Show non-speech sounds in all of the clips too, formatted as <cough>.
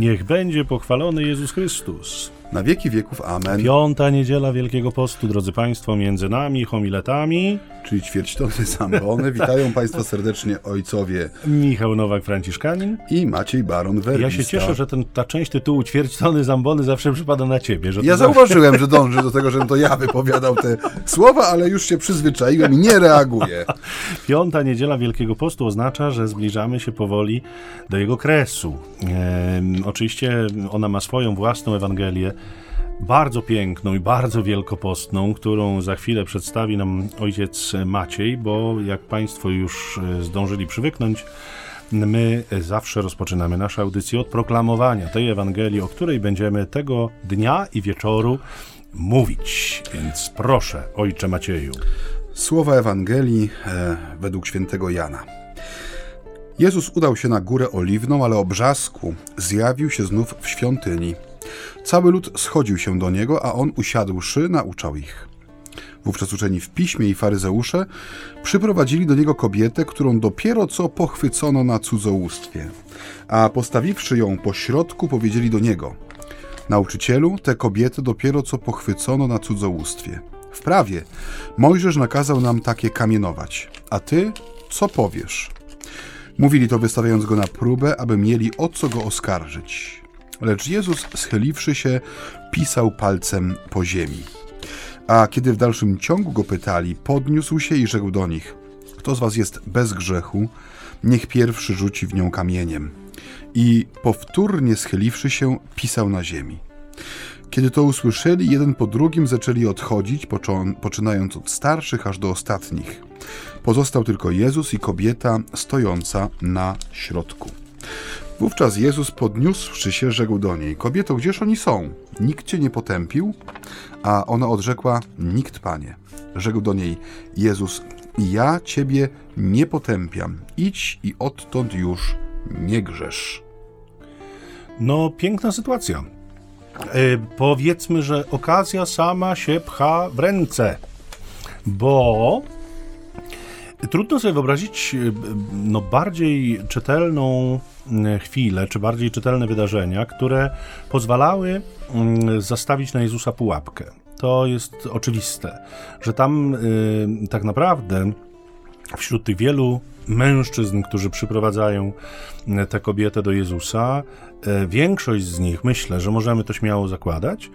Niech będzie pochwalony Jezus Chrystus. Na wieki wieków. Amen. Piąta niedziela Wielkiego Postu, drodzy Państwo, między nami, homiletami. Czyli ćwierćtony zambony. <laughs> Witają Państwa serdecznie ojcowie Michał Nowak, Franciszkanin. i Maciej Baron Werbista. Ja się cieszę, że ten, ta część tytułu ćwierćtony zambony zawsze przypada na Ciebie. Ja zauważyłem, że <laughs> dąży do tego, żebym to ja wypowiadał te słowa, ale już się przyzwyczaiłem i nie reaguję. <laughs> Piąta niedziela Wielkiego Postu oznacza, że zbliżamy się powoli do jego kresu. Em, oczywiście ona ma swoją własną Ewangelię, bardzo piękną i bardzo wielkopostną, którą za chwilę przedstawi nam ojciec Maciej, bo jak Państwo już e, zdążyli przywyknąć, my zawsze rozpoczynamy nasze audycje od proklamowania tej Ewangelii, o której będziemy tego dnia i wieczoru mówić. Więc proszę, ojcze Macieju. Słowa Ewangelii e, według świętego Jana. Jezus udał się na górę oliwną, ale o brzasku zjawił się znów w świątyni. Cały lud schodził się do niego, a on usiadłszy, nauczał ich. Wówczas uczeni w piśmie i faryzeusze przyprowadzili do niego kobietę, którą dopiero co pochwycono na cudzołóstwie. A postawiwszy ją po środku, powiedzieli do niego: Nauczycielu, tę kobietę dopiero co pochwycono na cudzołóstwie. W prawie Mojżesz nakazał nam takie kamienować. A ty co powiesz? Mówili to wystawiając go na próbę, aby mieli o co go oskarżyć. Lecz Jezus, schyliwszy się, pisał palcem po ziemi. A kiedy w dalszym ciągu go pytali, podniósł się i rzekł do nich: Kto z was jest bez grzechu, niech pierwszy rzuci w nią kamieniem. I powtórnie schyliwszy się, pisał na ziemi. Kiedy to usłyszeli, jeden po drugim zaczęli odchodzić, poczynając od starszych aż do ostatnich. Pozostał tylko Jezus i kobieta stojąca na środku. Wówczas Jezus podniósłszy się, rzekł do niej: Kobieto, gdzież oni są? Nikt cię nie potępił? A ona odrzekła: Nikt, panie. Rzekł do niej Jezus: Ja ciebie nie potępiam. Idź i odtąd już nie grzesz. No, piękna sytuacja. E, powiedzmy, że okazja sama się pcha w ręce, bo trudno sobie wyobrazić e, no, bardziej czytelną chwilę, czy bardziej czytelne wydarzenia, które pozwalały zastawić na Jezusa pułapkę. To jest oczywiste, że tam y, tak naprawdę wśród tych wielu mężczyzn, którzy przyprowadzają e, tę kobietę do Jezusa, e, większość z nich, myślę, że możemy to śmiało zakładać,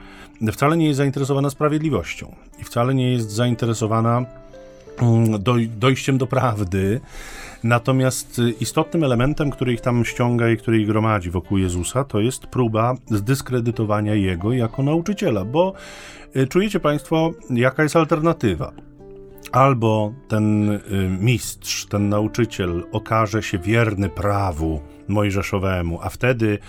wcale nie jest zainteresowana sprawiedliwością i wcale nie jest zainteresowana doj, dojściem do prawdy. Natomiast y, istotnym elementem, który ich tam ściąga i który ich gromadzi wokół Jezusa, to jest próba zdyskredytowania Jego jako nauczyciela, bo y, czujecie Państwo, jaka jest alternatywa albo ten y, mistrz, ten nauczyciel okaże się wierny prawu mojżeszowemu, a wtedy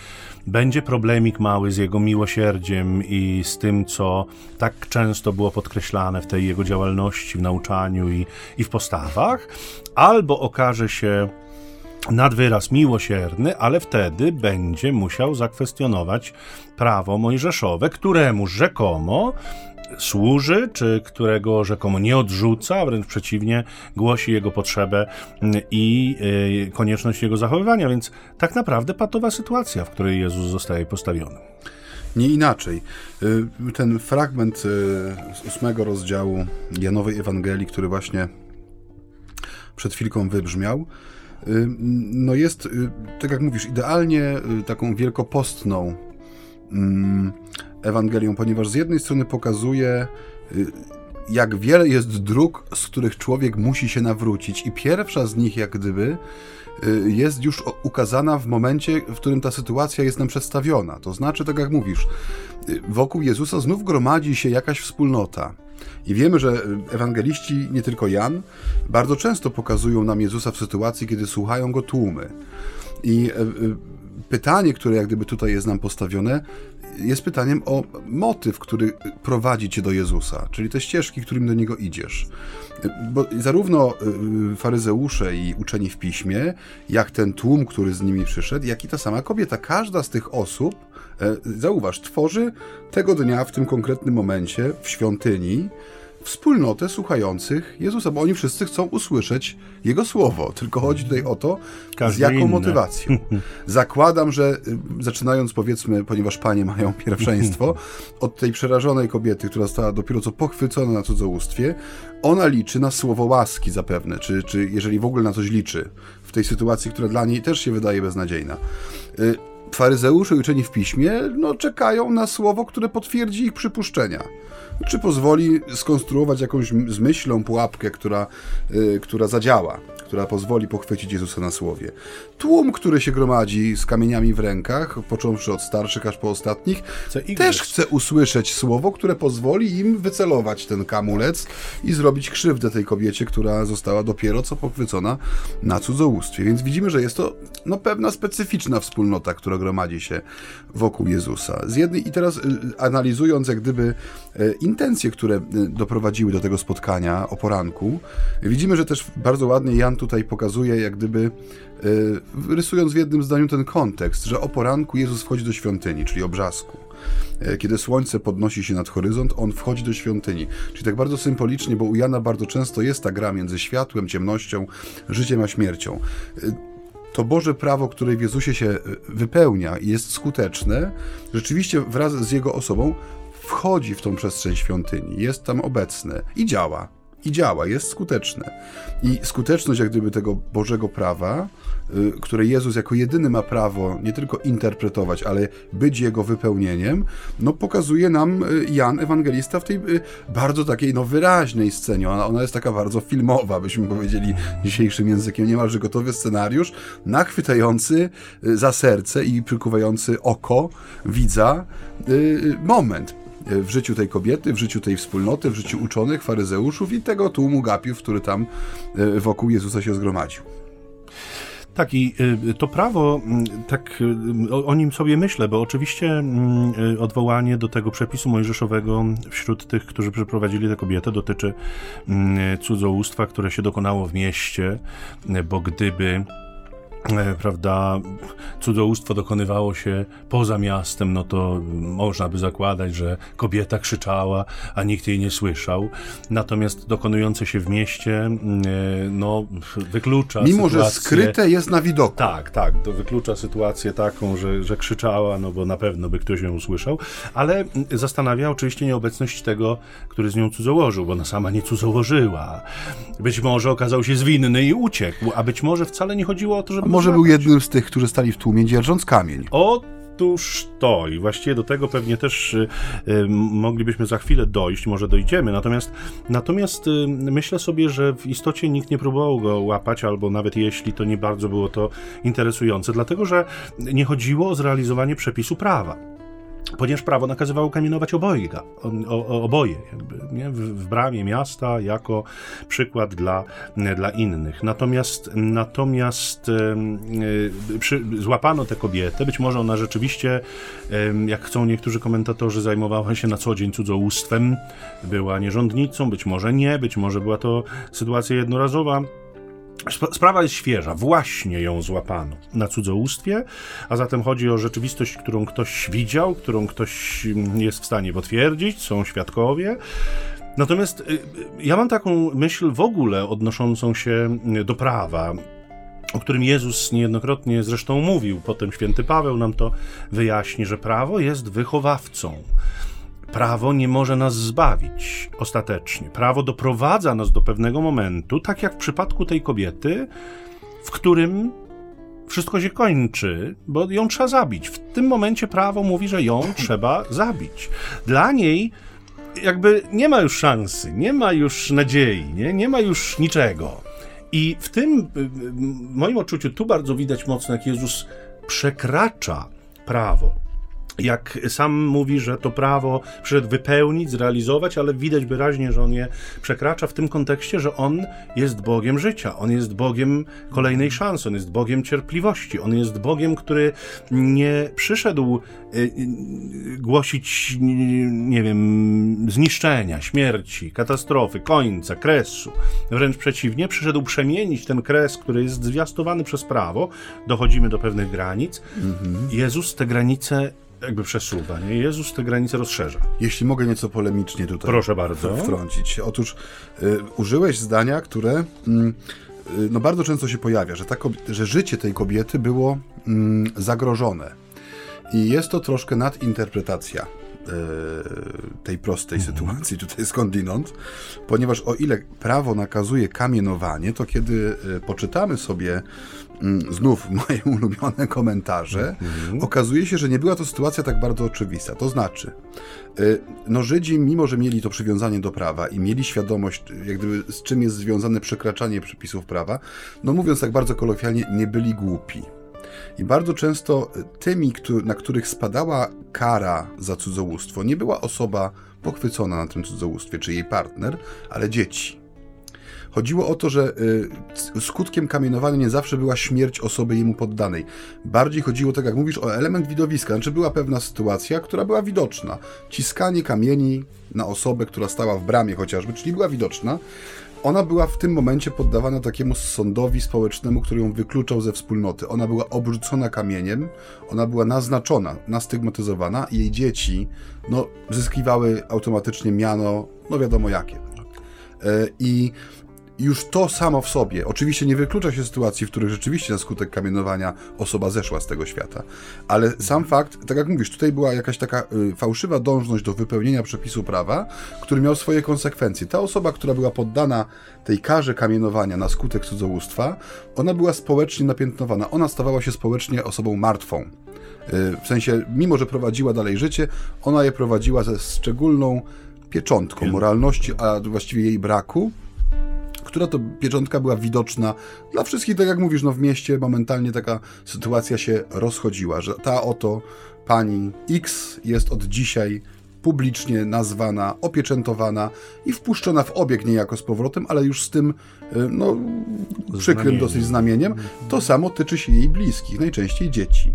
będzie problemik mały z jego miłosierdziem i z tym, co tak często było podkreślane w tej jego działalności, w nauczaniu i, i w postawach, albo okaże się nad wyraz miłosierny, ale wtedy będzie musiał zakwestionować prawo mojżeszowe, któremu rzekomo służy, czy którego rzekomo nie odrzuca, wręcz przeciwnie, głosi jego potrzebę mm, i y, konieczność jego zachowywania. Więc tak naprawdę patowa sytuacja, w której Jezus zostaje postawiony. Nie inaczej. Y, Ten fragment y, z ósmego rozdziału Janowej Ewangelii, który właśnie przed chwilką wybrzmiał, no jest, tak jak mówisz, idealnie taką wielkopostną mm, Ewangelią, ponieważ z jednej strony pokazuje, y, jak wiele jest dróg, z których człowiek musi się nawrócić, i pierwsza z nich, jak gdyby, y, jest już ukazana w momencie, w którym ta sytuacja jest nam przedstawiona. To znaczy, tak jak mówisz, y, wokół Jezusa znów gromadzi się jakaś wspólnota. I wiemy, że ewangeliści, nie tylko Jan, bardzo często pokazują nam Jezusa w sytuacji, kiedy słuchają go tłumy. I pytanie, które jak gdyby tutaj jest nam postawione, jest pytaniem o motyw, który prowadzi cię do Jezusa, czyli te ścieżki, którym do niego idziesz. Bo zarówno e, faryzeusze i uczeni w piśmie, jak ten tłum, który z nimi przyszedł, jak i ta sama kobieta, każda z tych osób, e, zauważ, tworzy tego dnia, w tym konkretnym momencie, w świątyni, wspólnotę słuchających Jezusa, bo oni wszyscy chcą usłyszeć Jego słowo. Tylko chodzi tutaj o to, Każdy z jaką inny. motywacją. <laughs> Zakładam, że y, zaczynając powiedzmy, ponieważ panie mają pierwszeństwo, <laughs> od tej przerażonej kobiety, która została dopiero co pochwycona na cudzołóstwie, ona liczy na słowo łaski zapewne, czy, czy jeżeli w ogóle na coś liczy w tej sytuacji, która dla niej też się wydaje beznadziejna. Y, faryzeusze uczeni w piśmie no, czekają na słowo, które potwierdzi ich przypuszczenia czy pozwoli skonstruować jakąś z myślą pułapkę, która, y, która zadziała, która pozwoli pochwycić Jezusa na słowie. Tłum, który się gromadzi z kamieniami w rękach, począwszy od starszych aż po ostatnich, też chce usłyszeć słowo, które pozwoli im wycelować ten kamulec i zrobić krzywdę tej kobiecie, która została dopiero co pochwycona na cudzołóstwie. Więc widzimy, że jest to no, pewna specyficzna wspólnota, która gromadzi się wokół Jezusa. Z jednej, I teraz y, analizując jak gdyby y, intencje, które y, doprowadziły do tego spotkania o poranku. Widzimy, że też bardzo ładnie Jan tutaj pokazuje, jak gdyby y, rysując w jednym zdaniu ten kontekst, że o poranku Jezus wchodzi do świątyni, czyli obrzasku. E, kiedy słońce podnosi się nad horyzont, on wchodzi do świątyni. Czyli tak bardzo symbolicznie, bo u Jana bardzo często jest ta gra między światłem, ciemnością, życiem a śmiercią e, to Boże prawo, które w Jezusie się wypełnia i jest skuteczne, rzeczywiście wraz z Jego osobą wchodzi w tą przestrzeń świątyni, jest tam obecny i działa. I działa, jest skuteczne. I skuteczność jak gdyby tego Bożego prawa, y, które Jezus jako jedyny ma prawo nie tylko interpretować, ale być jego wypełnieniem, no pokazuje nam y, Jan Ewangelista w tej y, bardzo takiej no wyraźnej scenie. Ona, ona jest taka bardzo filmowa, byśmy powiedzieli dzisiejszym językiem, niemalże gotowy scenariusz, nachwytający za serce i przykuwający oko widza moment w życiu tej kobiety, w życiu tej wspólnoty, w życiu uczonych, faryzeuszów i tego tłumu gapiów, który tam e, wokół Jezusa się zgromadził. Tak, i y, to prawo, tak o, o, nim sobie myślę, bo oczywiście odwołanie do tego przepisu mojżeszowego wśród tych, którzy przeprowadzili tę kobietę, dotyczy cudzołóstwa, które się dokonało w mieście, bo gdyby E, prawda, cudzołóstwo dokonywało się poza miastem, no to można by zakładać, że kobieta krzyczała, a nikt jej nie słyszał. Natomiast dokonujące się w mieście, e, no, wyklucza Mimo, sytuację... że skryte jest na widoku. Tak, tak, to wyklucza sytuację taką, że, że krzyczała, no bo na pewno by ktoś ją usłyszał, ale zastanawia oczywiście nieobecność tego, który z nią cudzołożył, bo ona sama nie cudzołożyła. Być może okazał się zwinny i uciekł, a być może wcale nie chodziło o to, żeby może był jednym z tych, którzy stali w tłumie dzierżąc kamień. Otóż to i właściwie do tego pewnie też y, y, moglibyśmy za chwilę dojść, może dojdziemy. Natomiast, natomiast y, myślę sobie, że w istocie nikt nie próbował go łapać, albo nawet jeśli to nie bardzo było to interesujące, dlatego że nie chodziło o zrealizowanie przepisu prawa ponieważ prawo nakazywało kamienować obojga, oboje jakby, nie? W, w, bramie miasta jako przykład dla, dla innych. Natomiast, natomiast e, przy, złapano tę kobietę, być może ona rzeczywiście, jak chcą niektórzy komentatorzy, zajmowała się na co dzień cudzołóstwem, była nierządnicą, być może nie, być może była to sytuacja jednorazowa, Sprawa jest świeża, właśnie ją złapano na cudzołóstwie, a zatem chodzi o rzeczywistość, którą ktoś widział, którą ktoś mm, jest w stanie potwierdzić, są świadkowie. Natomiast y, ja mam taką myśl w ogóle odnoszącą się y, do prawa, o którym Jezus niejednokrotnie zresztą mówił. Potem święty Paweł nam to wyjaśni, że prawo jest wychowawcą. Prawo nie może nas zbawić ostatecznie. Prawo doprowadza nas do pewnego momentu, tak jak w przypadku tej kobiety, w którym wszystko się kończy, bo ją trzeba zabić. W tym momencie prawo mówi, że ją <laughs> trzeba zabić. Dla niej jakby nie ma już szansy, nie ma już nadziei, nie, nie ma już niczego. I w tym w moim odczuciu tu bardzo widać mocno, jak Jezus przekracza prawo jak sam mówi, że to prawo przyszedł wypełnić, zrealizować, ale widać wyraźnie, że on je przekracza w tym kontekście, że on jest Bogiem życia, on jest Bogiem kolejnej szansy, on jest Bogiem cierpliwości, on jest Bogiem, który nie przyszedł y, y, głosić, nie wiem, zniszczenia, śmierci, katastrofy, końca, kresu. Wręcz przeciwnie, przyszedł przemienić ten kres, który jest zwiastowany przez prawo, dochodzimy do pewnych granic. Mhm. Jezus te granice jakby przesuwa. Nie? Jezus te granice rozszerza. Jeśli mogę nieco polemicznie tutaj Proszę bardzo. wtrącić. Otóż y, użyłeś zdania, które mm, y, no bardzo często się pojawia, że, ta, że życie tej kobiety było mm, zagrożone. I jest to troszkę nadinterpretacja y, tej prostej mhm. sytuacji tutaj skądinąd, ponieważ o ile prawo nakazuje kamienowanie, to kiedy y, poczytamy sobie znów <laughs> moje ulubione komentarze, mhm. okazuje się, że nie była to sytuacja tak bardzo oczywista. To znaczy, y, no Żydzi, mimo że mieli to przywiązanie do prawa i mieli świadomość, jak gdyby, z czym jest związane przekraczanie przepisów prawa, no mówiąc tak bardzo kolokwialnie, nie byli głupi. I bardzo często tymi, na których spadała kara za cudzołóstwo, nie była osoba pochwycona na tym cudzołóstwie, czy jej partner, ale dzieci. Chodziło o to, że y, skutkiem kamienowania nie zawsze była śmierć osoby jemu poddanej. Bardziej chodziło, tak jak mówisz, o element widowiska. Znaczy była pewna sytuacja, która była widoczna. Ciskanie kamieni na osobę, która stała w bramie chociażby, czyli była widoczna. Ona była w tym momencie poddawana takiemu sądowi społecznemu, który ją wykluczał ze wspólnoty. Ona była obrzucona kamieniem, ona była naznaczona, nastygmatyzowana i jej dzieci no, zyskiwały automatycznie miano, no wiadomo jakie. E, I już to samo w sobie, oczywiście nie wyklucza się sytuacji, w których rzeczywiście na skutek kamienowania osoba zeszła z tego świata, ale sam fakt, tak jak mówisz, tutaj była jakaś taka y, fałszywa dążność do wypełnienia przepisu prawa, który miał swoje konsekwencje. Ta osoba, która była poddana tej karze kamienowania na skutek cudzołóstwa, ona była społecznie napiętnowana, ona stawała się społecznie osobą martwą. Y, w sensie, mimo że prowadziła dalej życie, ona je prowadziła ze szczególną pieczątką moralności, a właściwie jej braku, która to pieczątka była widoczna dla wszystkich, tak jak mówisz, no w mieście momentalnie taka sytuacja się rozchodziła, że ta oto pani X jest od dzisiaj publicznie nazwana, opieczętowana i wpuszczona w obieg niejako z powrotem, ale już z tym y, no, przykrym dosyć znamieniem. To samo tyczy się jej bliskich, najczęściej dzieci.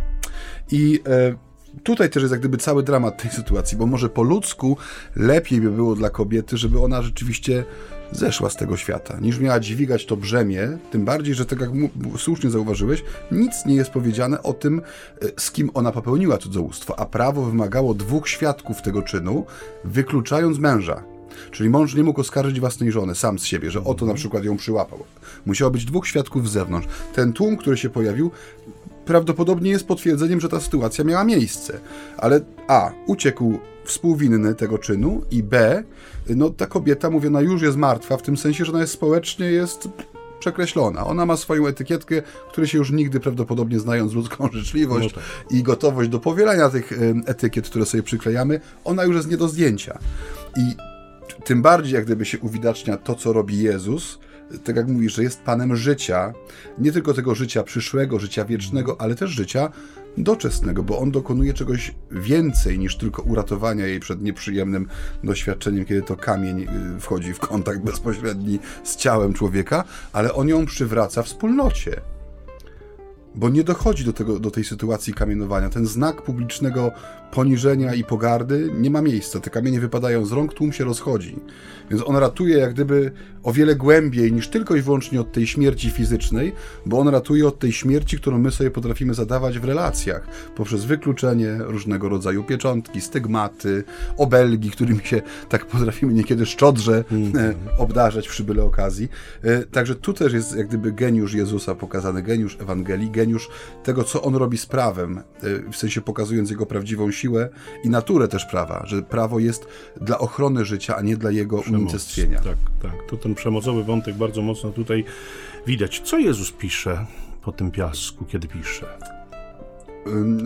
I e, tutaj też jest jak gdyby cały dramat tej sytuacji, bo może po ludzku lepiej by było dla kobiety, żeby ona rzeczywiście zeszła z tego świata, niż miała dźwigać to brzemię, tym bardziej, że tak jak słusznie zauważyłeś, nic nie jest powiedziane o tym, e, z kim ona popełniła cudzołóstwo, a prawo wymagało dwóch świadków tego czynu, wykluczając męża. Czyli mąż nie mógł oskarżyć własnej żony sam z siebie, że oto na przykład ją przyłapał. Musiało być dwóch świadków z zewnątrz. Ten tłum, który się pojawił, prawdopodobnie jest potwierdzeniem, że ta sytuacja miała miejsce. Ale A. Uciekł współwinny tego czynu i B. No ta kobieta, mówiona już jest martwa, w tym sensie, że ona jest społecznie jest przekreślona. Ona ma swoją etykietkę, której się już nigdy prawdopodobnie znając ludzką <laughs> życzliwość no tak. i gotowość do powielania tych etykiet, które sobie przyklejamy, ona już jest nie do zdjęcia. I tym bardziej jak gdyby się uwidacznia to, co robi Jezus, tak jak mówisz, że jest Panem życia, nie tylko tego życia przyszłego, życia wiecznego, ale też życia doczesnego, bo on dokonuje czegoś więcej niż tylko uratowania jej przed nieprzyjemnym doświadczeniem, kiedy to kamień y, wchodzi w kontakt bezpośredni z ciałem człowieka, ale on ją przywraca wspólnocie bo nie dochodzi do, tego, do tej sytuacji kamienowania. Ten znak publicznego poniżenia i pogardy nie ma miejsca. Te kamienie wypadają z rąk, tłum się rozchodzi. Więc on ratuje jak gdyby o wiele głębiej niż tylko i wyłącznie od tej śmierci fizycznej, bo on ratuje od tej śmierci, którą my sobie potrafimy zadawać w relacjach, poprzez wykluczenie różnego rodzaju pieczątki, stygmaty, obelgi, którymi się tak potrafimy niekiedy szczodrze mm. obdarzać przy byle okazji. E, także tu też jest jak gdyby geniusz Jezusa pokazany, geniusz Ewangelii, geniusz tego, co on robi z prawem, e, w sensie pokazując jego prawdziwą siłę i naturę też prawa, że prawo jest dla ochrony życia, a nie dla jego Przemoc, unicestwienia. Tak, tak. To ten przemocowy wątek bardzo mocno tutaj widać. Co Jezus pisze po tym piasku, kiedy pisze?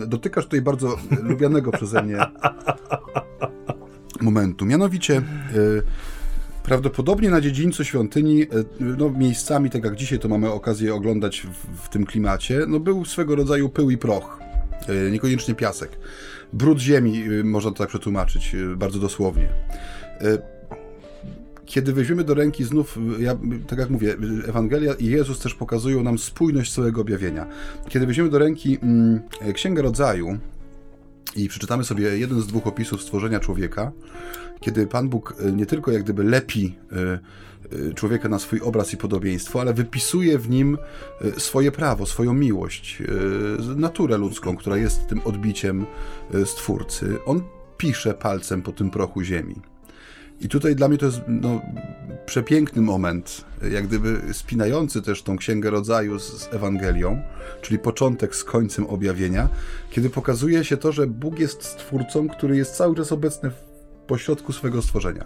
Dotykasz tutaj bardzo lubianego przeze mnie momentu. Mianowicie y, Prawdopodobnie na dziedzińcu świątyni, e, no, miejscami, tak jak dzisiaj to mamy okazję oglądać w, w tym klimacie, no, był swego rodzaju pył i proch, e, niekoniecznie piasek. Brud ziemi, e, można to tak przetłumaczyć bardzo dosłownie. Kiedy weźmiemy do ręki znów, ja, tak jak mówię, Ewangelia i Jezus też pokazują nam spójność całego objawienia. Kiedy weźmiemy do ręki mm, Księgę Rodzaju, i przeczytamy sobie jeden z dwóch opisów stworzenia człowieka, kiedy Pan Bóg e, nie tylko jak gdyby lepi e, człowieka na swój obraz i podobieństwo, ale wypisuje w nim swoje prawo, swoją miłość, naturę ludzką, która jest tym odbiciem Stwórcy. On pisze palcem po tym prochu ziemi. I tutaj dla mnie to jest no, przepiękny moment, jak gdyby spinający też tą Księgę Rodzaju z, z Ewangelią, czyli początek z końcem objawienia, kiedy pokazuje się to, że Bóg jest stwórcą, który jest cały czas obecny w pośrodku swego stworzenia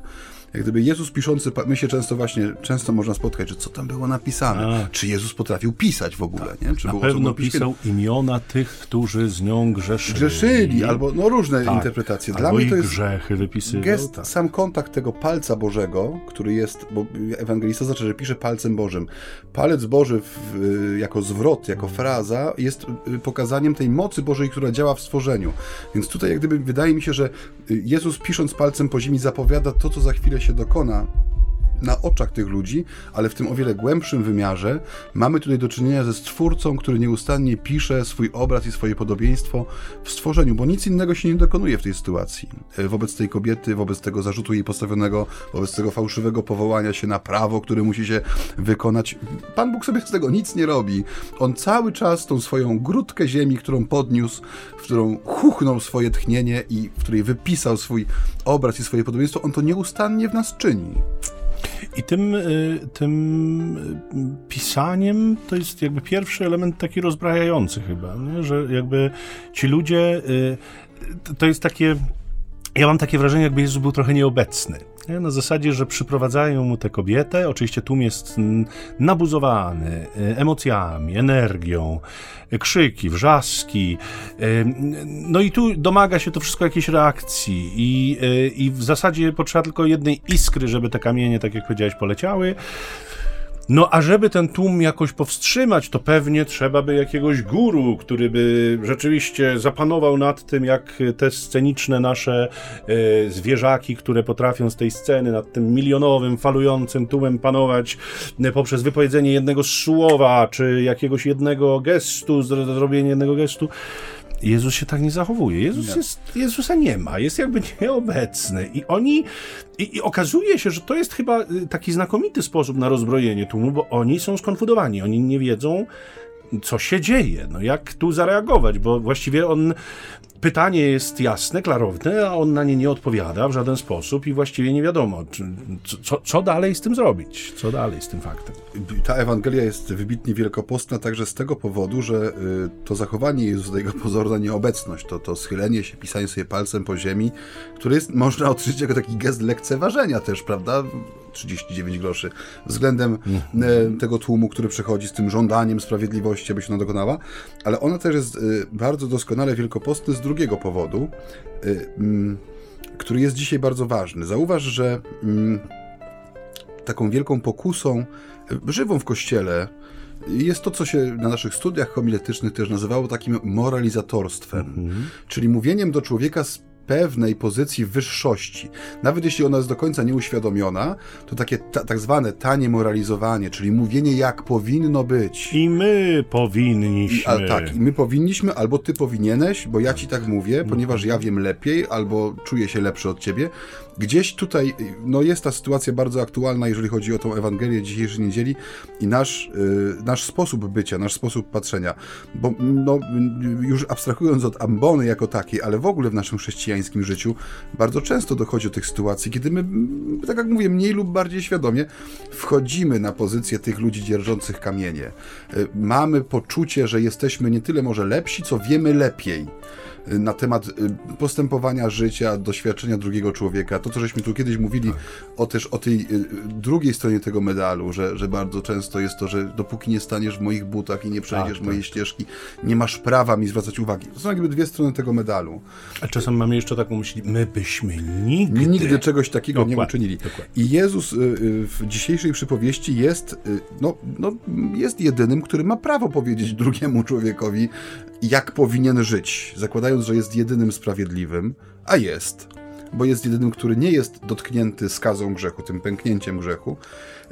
jak gdyby Jezus piszący, my się często właśnie, często można spotkać, że co tam było napisane. A. Czy Jezus potrafił pisać w ogóle, tak. nie? Czy Na było, pewno pisał imiona tych, którzy z nią grzeszyli. Grzeszyli, albo no różne tak. interpretacje. Dla albo mnie to jest grzechy wypisywał. Gest, tak. sam kontakt tego palca Bożego, który jest, bo ewangelista znaczy, że pisze palcem Bożym. Palec Boży w, jako zwrot, jako fraza jest y, pokazaniem tej mocy Bożej, która działa w stworzeniu. Więc tutaj jak gdyby wydaje mi się, że Jezus pisząc palcem po ziemi zapowiada to, co za chwilę się dokona na oczach tych ludzi, ale w tym o wiele głębszym wymiarze mamy tutaj do czynienia ze stwórcą, który nieustannie pisze swój obraz i swoje podobieństwo w stworzeniu, bo nic innego się nie dokonuje w tej sytuacji. E, wobec tej kobiety, wobec tego zarzutu jej postawionego, wobec tego fałszywego powołania się na prawo, które musi się wykonać. Pan Bóg sobie z tego nic nie robi. On cały czas tą swoją grudkę ziemi, którą podniósł, w którą chuchnął swoje tchnienie i w której wypisał swój obraz i swoje podobieństwo, on to nieustannie w nas czyni. I tym, y, tym y, pisaniem to jest jakby pierwszy element taki rozbrajający chyba, nie? że jakby ci ludzie, y, to jest takie, ja mam takie wrażenie, jakby Jezus był trochę nieobecny. Nie? Na zasadzie, że przyprowadzają mu tę kobietę, oczywiście tłum jest nabuzowany emocjami, energią, krzyki, wrzaski. No i tu domaga się to wszystko jakiejś reakcji i, e, i w zasadzie potrzeba tylko jednej iskry, żeby te kamienie, tak jak powiedziałeś, poleciały. No a żeby ten tłum jakoś powstrzymać, to pewnie trzeba by jakiegoś guru, który by rzeczywiście zapanował nad tym, jak te sceniczne nasze e, zwierzaki, które potrafią z tej sceny nad tym milionowym, falującym tłumem panować e, poprzez wypowiedzenie jednego słowa, czy jakiegoś jednego gestu, zrobienie jednego gestu. Jezus się tak nie zachowuje. Jezus nie. Jest, Jezusa nie ma, jest jakby <laughs> nieobecny. I oni, i, i, okazuje się, że to jest chyba y, taki znakomity sposób na rozbrojenie tłumu, bo oni są skonfudowani, oni nie wiedzą, co się dzieje, no jak tu zareagować, bo właściwie on pytanie jest jasne, klarowne, a on na nie nie odpowiada w żaden sposób i właściwie nie wiadomo, czy, co, co dalej z tym zrobić, co dalej z tym faktem. Ta Ewangelia jest wybitnie wielkopostna także z tego powodu, że y, to zachowanie Jezusa, jego pozorna nieobecność, to, to schylenie się, pisanie sobie palcem po ziemi, które jest, można odczytać jako taki gest lekceważenia też, prawda? 39 groszy względem mm. tego tłumu, który przychodzi z tym żądaniem sprawiedliwości, aby się ona dokonała, ale ona też jest y, bardzo doskonale wielkopostny z drugiego powodu, y, mm, który jest dzisiaj bardzo ważny. Zauważ, że mm, taką wielką pokusą żywą w kościele jest to, co się na naszych studiach homiletycznych też nazywało takim moralizatorstwem, mm czyli mówieniem do człowieka z pewnej pozycji wyższości. Nawet jeśli ona jest do końca nieuświadomiona, to takie ta, tak zwane tanie moralizowanie, czyli mówienie jak powinno być. I my powinniśmy. I, a, tak, i my powinniśmy, albo ty powinieneś, bo ja ci tak mówię, ponieważ ja wiem lepiej, albo czuję się lepszy od ciebie. Gdzieś tutaj no, jest ta sytuacja bardzo aktualna, jeżeli chodzi o tą Ewangelię dzisiejszej niedzieli i nasz, yy, nasz sposób bycia, nasz sposób patrzenia. Bo no, już abstrahując od ambony jako takiej, ale w ogóle w naszym chrześcijańskim życiu bardzo często dochodzi do tych sytuacji, kiedy my, tak jak mówię, mniej lub bardziej świadomie wchodzimy na pozycję tych ludzi dzierżących kamienie. Yy, mamy poczucie, że jesteśmy nie tyle może lepsi, co wiemy lepiej na temat y, postępowania życia, doświadczenia drugiego człowieka. To, co żeśmy tu kiedyś mówili tak. o też o tej y, drugiej stronie tego medalu, że, że bardzo często jest to, że dopóki nie staniesz w moich butach i nie przejdziesz tak, mojej tak. ścieżki, nie masz prawa mi zwracać uwagi. To są jakby dwie strony tego medalu. A czasem mamy jeszcze taką myśl, my byśmy nigdy... Nigdy czegoś takiego Dokładnie. nie uczynili. Dokładnie. I Jezus y, w dzisiejszej przypowieści jest, no, no, jest jedynym, który ma prawo powiedzieć drugiemu człowiekowi, jak powinien żyć, zakładając, że jest jedynym sprawiedliwym, a jest, bo jest jedynym, który nie jest dotknięty skazą grzechu, tym pęknięciem grzechu,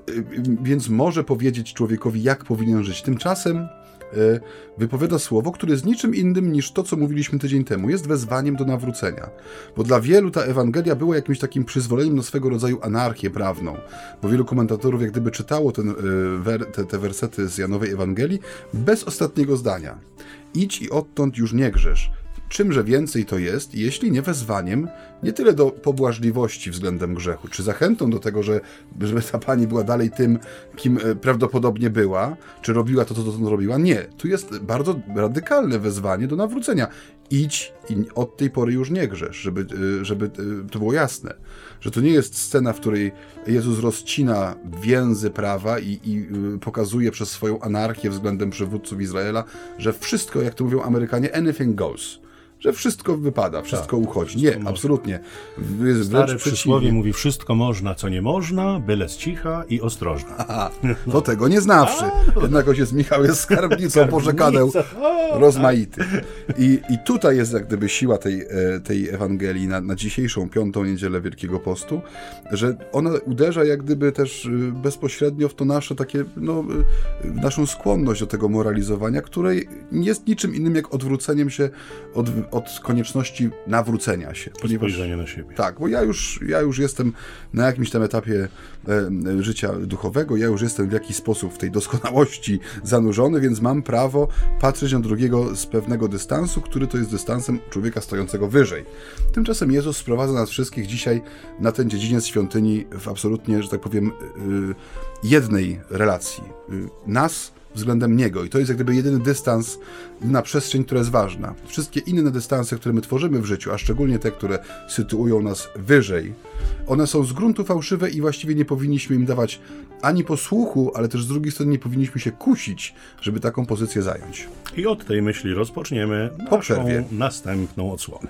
y, więc może powiedzieć człowiekowi, jak powinien żyć. Tymczasem wypowiada słowo, które jest niczym innym niż to, co mówiliśmy tydzień temu. Jest wezwaniem do nawrócenia. Bo dla wielu ta Ewangelia była jakimś takim przyzwoleniem na swego rodzaju anarchię prawną. Bo wielu komentatorów jak gdyby czytało ten, te, te wersety z Janowej Ewangelii bez ostatniego zdania. Idź i odtąd już nie grzesz czymże więcej to jest, jeśli nie wezwaniem nie tyle do pobłażliwości względem grzechu, czy zachętą do tego, że, żeby ta pani była dalej tym, kim e, prawdopodobnie była, czy robiła to, co to robiła. Nie. Tu jest bardzo radykalne wezwanie do nawrócenia. Idź i od tej pory już nie grzesz, żeby, e, żeby e, to było jasne. Że to nie jest scena, w której Jezus rozcina więzy prawa i, i pokazuje przez swoją anarchię względem przywódców Izraela, że wszystko, jak to mówią Amerykanie, anything goes że wszystko wypada, wszystko tak, uchodzi. Wszystko nie, można. absolutnie. Jest Stare przysłowie mówi wszystko można, co nie można, byle z cicha i ostrożna. <laughs> Aha, to tego nie znawszy. No. Jednak ojciec Michał jest skarbnicą pożekadeł rozmaity. I, I tutaj jest jak gdyby siła tej, e, tej Ewangelii na, na dzisiejszą piątą niedzielę Wielkiego Postu, że ona uderza jak gdyby też e, bezpośrednio w to nasze takie, no, e, naszą skłonność do tego moralizowania, której nie jest niczym innym jak odwróceniem się od od konieczności nawrócenia się. Ponieważ, spojrzenia na siebie. Tak, bo ja już, ja już jestem na jakimś tam etapie e, życia duchowego, ja już jestem w jakiś sposób w tej doskonałości zanurzony, więc mam prawo patrzeć na drugiego z pewnego dystansu, który to jest dystansem człowieka stojącego wyżej. Tymczasem Jezus sprowadza nas wszystkich dzisiaj na ten dziedziniec świątyni w absolutnie, że tak powiem, e, jednej relacji. E, nas względem niego. I to jest jak gdyby jedyny dystans na przestrzeń, która jest ważna. Wszystkie inne dystanse, które my tworzymy w życiu, a szczególnie te, które sytuują nas wyżej, one są z gruntu fałszywe i właściwie nie powinniśmy im dawać ani posłuchu, ale też z drugiej strony nie powinniśmy się kusić, żeby taką pozycję zająć. I od tej myśli rozpoczniemy po przerwie. następną odsłonę.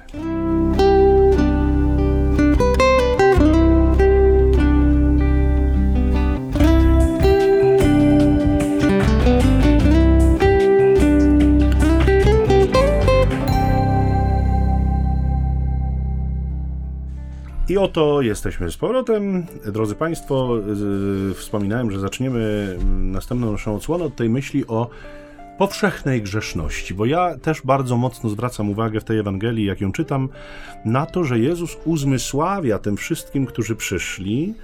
I oto jesteśmy z powrotem. Drodzy Państwo, wspominałem, że zaczniemy następną naszą odsłonę od tej myśli o powszechnej grzeszności, bo ja też bardzo mocno zwracam uwagę w tej Ewangelii, jak ją czytam, na to, że Jezus uzmysławia tym wszystkim, którzy przyszli,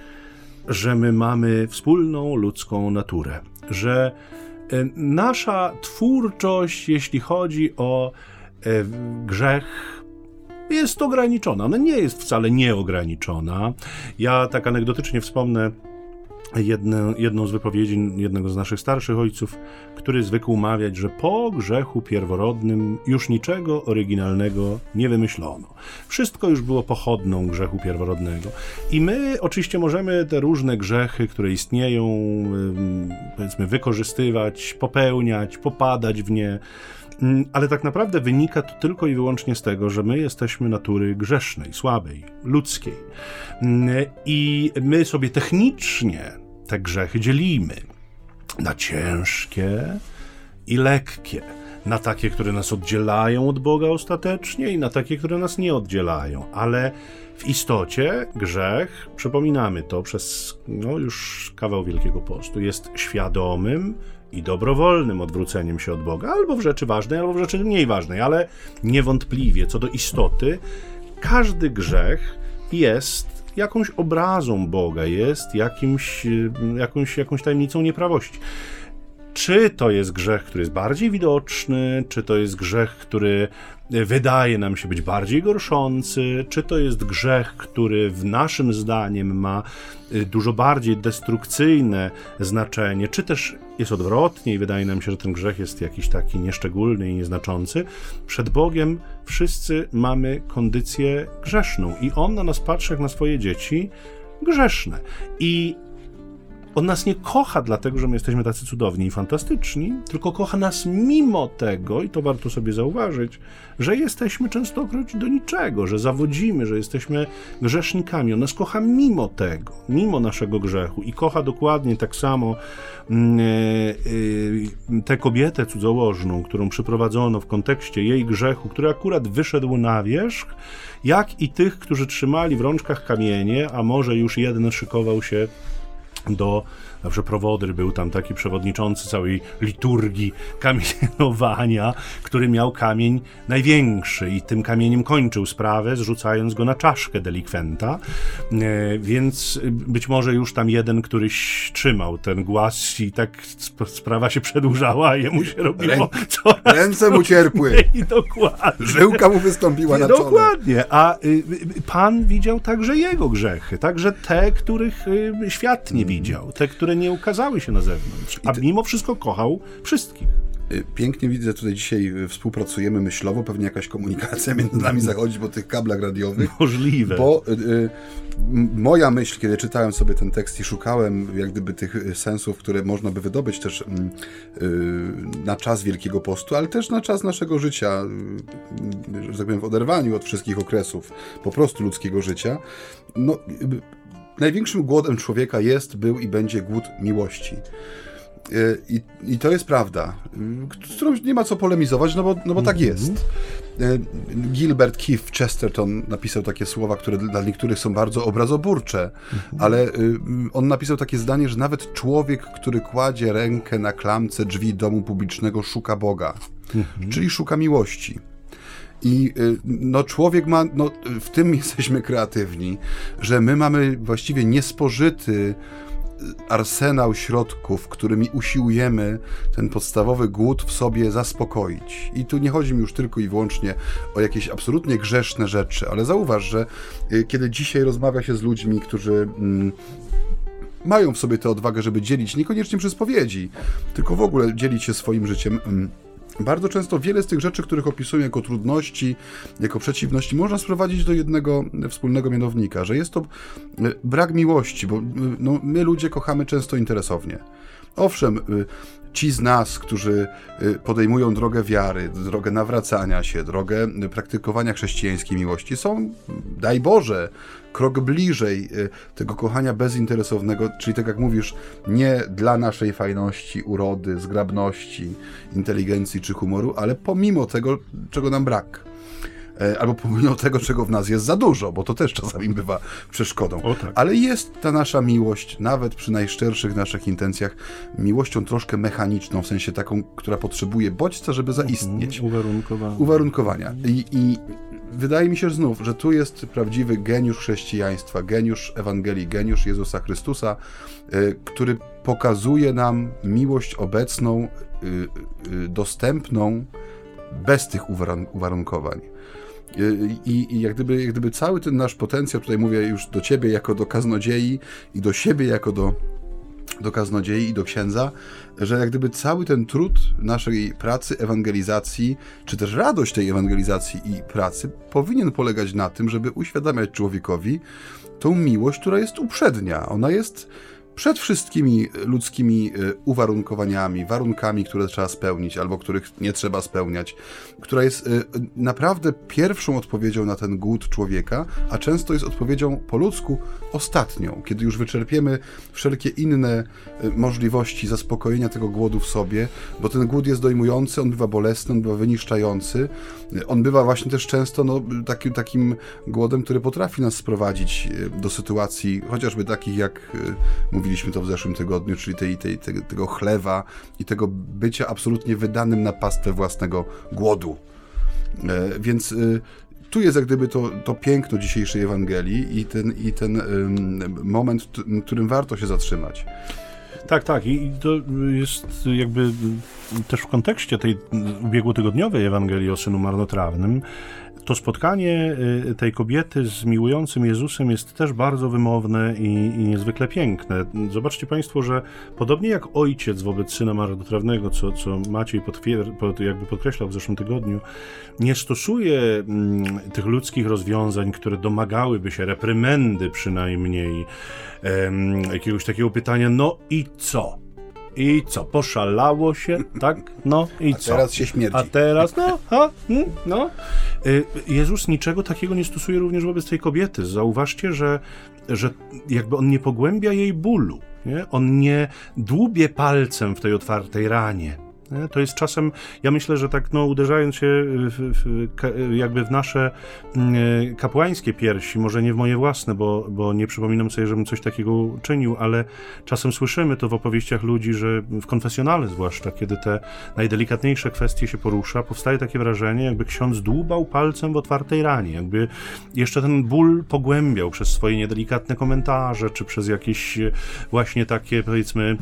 że my mamy wspólną ludzką naturę, że e, nasza twórczość, jeśli chodzi o e, grzech, jest ograniczona. Ona nie jest wcale nieograniczona. Ja tak anegdotycznie wspomnę jedną, jedną z wypowiedzi jednego z naszych starszych ojców, który zwykł mawiać, że po grzechu pierworodnym już niczego oryginalnego nie wymyślono. Wszystko już było pochodną grzechu pierworodnego. I my oczywiście możemy te różne grzechy, które istnieją, powiedzmy, wykorzystywać, popełniać, popadać w nie ale tak naprawdę wynika to tylko i wyłącznie z tego, że my jesteśmy natury grzesznej, słabej, ludzkiej. Mm, I my sobie technicznie te grzechy dzielimy na ciężkie i lekkie. Na takie, które nas oddzielają od Boga ostatecznie, i na takie, które nas nie oddzielają. Ale w istocie grzech, przypominamy to przez no, już kawał Wielkiego Postu, jest świadomym, i dobrowolnym odwróceniem się od Boga, albo w rzeczy ważnej, albo w rzeczy mniej ważnej, ale niewątpliwie co do istoty, każdy grzech jest jakąś obrazą Boga, jest jakimś, jakąś, jakąś tajemnicą nieprawości. Czy to jest grzech, który jest bardziej widoczny, czy to jest grzech, który wydaje nam się być bardziej gorszący, czy to jest grzech, który w naszym zdaniem ma y, dużo bardziej destrukcyjne znaczenie, czy też jest odwrotnie i wydaje nam się, że ten grzech jest jakiś taki nieszczególny i nieznaczący. Przed Bogiem wszyscy mamy kondycję grzeszną i On na nas patrzy jak na swoje dzieci grzeszne. I on nas nie kocha dlatego, że my jesteśmy tacy cudowni i fantastyczni, tylko kocha nas mimo tego, i to warto sobie zauważyć, że jesteśmy częstokroć do niczego, że zawodzimy, że jesteśmy grzesznikami. On nas kocha mimo tego, mimo naszego grzechu i kocha dokładnie tak samo mm, e, e, tę kobietę cudzołożną, którą przyprowadzono w kontekście jej grzechu, który akurat wyszedł na wierzch, jak i tych, którzy trzymali w rączkach kamienie, a może już jeden szykował się do Zawsze prowodry był tam taki przewodniczący całej liturgii kamienowania, który miał kamień największy i tym kamieniem kończył sprawę, zrzucając go na czaszkę delikwenta. E, więc być może już tam jeden któryś trzymał ten głaz i tak sprawa się przedłużała, a jemu się robiło coraz Ręce mu cierpły. I dokładnie. Żyłka mu wystąpiła na czole. Dokładnie. A y, y, Pan widział także jego grzechy, także te, których y, świat nie widział, te, które nie ukazały się na zewnątrz, a mimo wszystko kochał wszystkich. Y, pięknie widzę, że tutaj dzisiaj y, współpracujemy myślowo, pewnie jakaś komunikacja <laughs> między nami zachodzi po tych kablach radiowych. Możliwe. Bo y, y, moja myśl, kiedy czytałem sobie ten tekst i szukałem jak gdyby tych sensów, które można by wydobyć też y, na czas Wielkiego Postu, ale też na czas naszego życia, y, że tak powiem, w oderwaniu od wszystkich okresów po prostu ludzkiego życia, no największym głodem człowieka jest, był i będzie głód miłości. E, I, I, to jest prawda, z którą nie ma co polemizować, no bo, no bo tak mhm. jest. E, Gilbert Keith Chesterton napisał takie słowa, które dla niektórych są bardzo obrazoburcze, mhm. ale y, on napisał takie zdanie, że nawet człowiek, który kładzie rękę na klamce drzwi domu publicznego, szuka Boga, mhm. czyli szuka miłości. I y, no, człowiek ma, no, w tym <laughs> jesteśmy kreatywni, że my mamy właściwie niespożyty y, arsenał środków, którymi usiłujemy ten podstawowy głód w sobie zaspokoić. I tu nie chodzi mi już tylko i wyłącznie o jakieś absolutnie grzeszne rzeczy, ale zauważ, że y, kiedy dzisiaj rozmawia się z ludźmi, którzy mm, mają w sobie tę odwagę, żeby dzielić, niekoniecznie przez powiedzi, tylko w ogóle dzielić się swoim życiem, mm, bardzo często wiele z tych rzeczy, których opisuję jako trudności, jako przeciwności, można sprowadzić do jednego wspólnego mianownika, że jest to e, brak miłości, bo e, no, my ludzie kochamy często interesownie. Owszem, e, ci z nas, którzy podejmują drogę wiary, drogę nawracania się, drogę praktykowania chrześcijańskiej miłości, są, daj Boże, krok bliżej y, tego kochania bezinteresownego, czyli tak jak mówisz, nie dla naszej fajności, urody, zgrabności, inteligencji czy humoru, ale pomimo tego, czego nam brak albo pomimo tego, czego w nas jest za dużo, bo to też czasami bywa przeszkodą. Tak. Ale jest ta nasza miłość, nawet przy najszczerszych naszych intencjach, miłością troszkę mechaniczną, w sensie taką, która potrzebuje bodźca, żeby zaistnieć. Uwarunkowania. Uwarunkowania. I, I wydaje mi się znów, że tu jest prawdziwy geniusz chrześcijaństwa, geniusz Ewangelii, geniusz Jezusa Chrystusa, y, który pokazuje nam miłość obecną, y, dostępną, bez tych uwarunkowań. I, I, jak, gdyby, jak gdyby cały ten nasz potencjał, tutaj mówię już do ciebie jako do kaznodziei i do siebie jako do do kaznodziei i do księdza, że jak gdyby cały ten trud naszej pracy, ewangelizacji, czy też radość tej ewangelizacji i pracy powinien polegać na tym, żeby uświadamiać człowiekowi tą miłość, która jest uprzednia. Ona jest przed wszystkimi ludzkimi e, uwarunkowaniami, warunkami, które trzeba spełnić albo których nie trzeba spełniać, która jest e, naprawdę pierwszą odpowiedzią na ten głód człowieka, a często jest odpowiedzią po ludzku ostatnią, kiedy już wyczerpiemy wszelkie inne e, możliwości zaspokojenia tego głodu w sobie, bo ten głód jest dojmujący, on bywa bolesny, on bywa wyniszczający, on bywa właśnie też często no, takim, takim głodem, który potrafi nas sprowadzić do sytuacji chociażby takich, jak mówiliśmy to w zeszłym tygodniu, czyli tej, tej, tej, tego chlewa i tego bycia absolutnie wydanym na pastwę własnego głodu. E, więc e, tu jest jak gdyby to, to piękno dzisiejszej Ewangelii i ten, i ten moment, w którym warto się zatrzymać. Tak, tak. I to jest jakby też w kontekście tej ubiegłotygodniowej Ewangelii o synu marnotrawnym to spotkanie y, tej kobiety z miłującym Jezusem jest też bardzo wymowne i, i niezwykle piękne. Zobaczcie Państwo, że podobnie jak ojciec wobec syna marnotrawnego, co, co Maciej pod, jakby podkreślał w zeszłym tygodniu, nie stosuje mm, tych ludzkich rozwiązań, które domagałyby się reprymendy przynajmniej, em, jakiegoś takiego pytania, no i co? I co? Poszalało się, tak? No i A co? teraz się śmierdzi. A teraz, no, ha, hmm, no. Y, Jezus niczego takiego nie stosuje również wobec tej kobiety. Zauważcie, że, że jakby on nie pogłębia jej bólu. Nie? On nie dłubie palcem w tej otwartej ranie. To jest czasem, ja myślę, że tak no, uderzając się w, w, jakby w nasze mm, kapłańskie piersi, może nie w moje własne, bo, bo nie przypominam sobie, żebym coś takiego czynił, ale czasem słyszymy to w opowieściach ludzi, że w konfesjonale zwłaszcza, kiedy te najdelikatniejsze kwestie się porusza, powstaje takie wrażenie, jakby ksiądz dłubał palcem w otwartej ranie, jakby jeszcze ten ból pogłębiał przez swoje niedelikatne komentarze, czy przez jakieś właśnie takie, powiedzmy,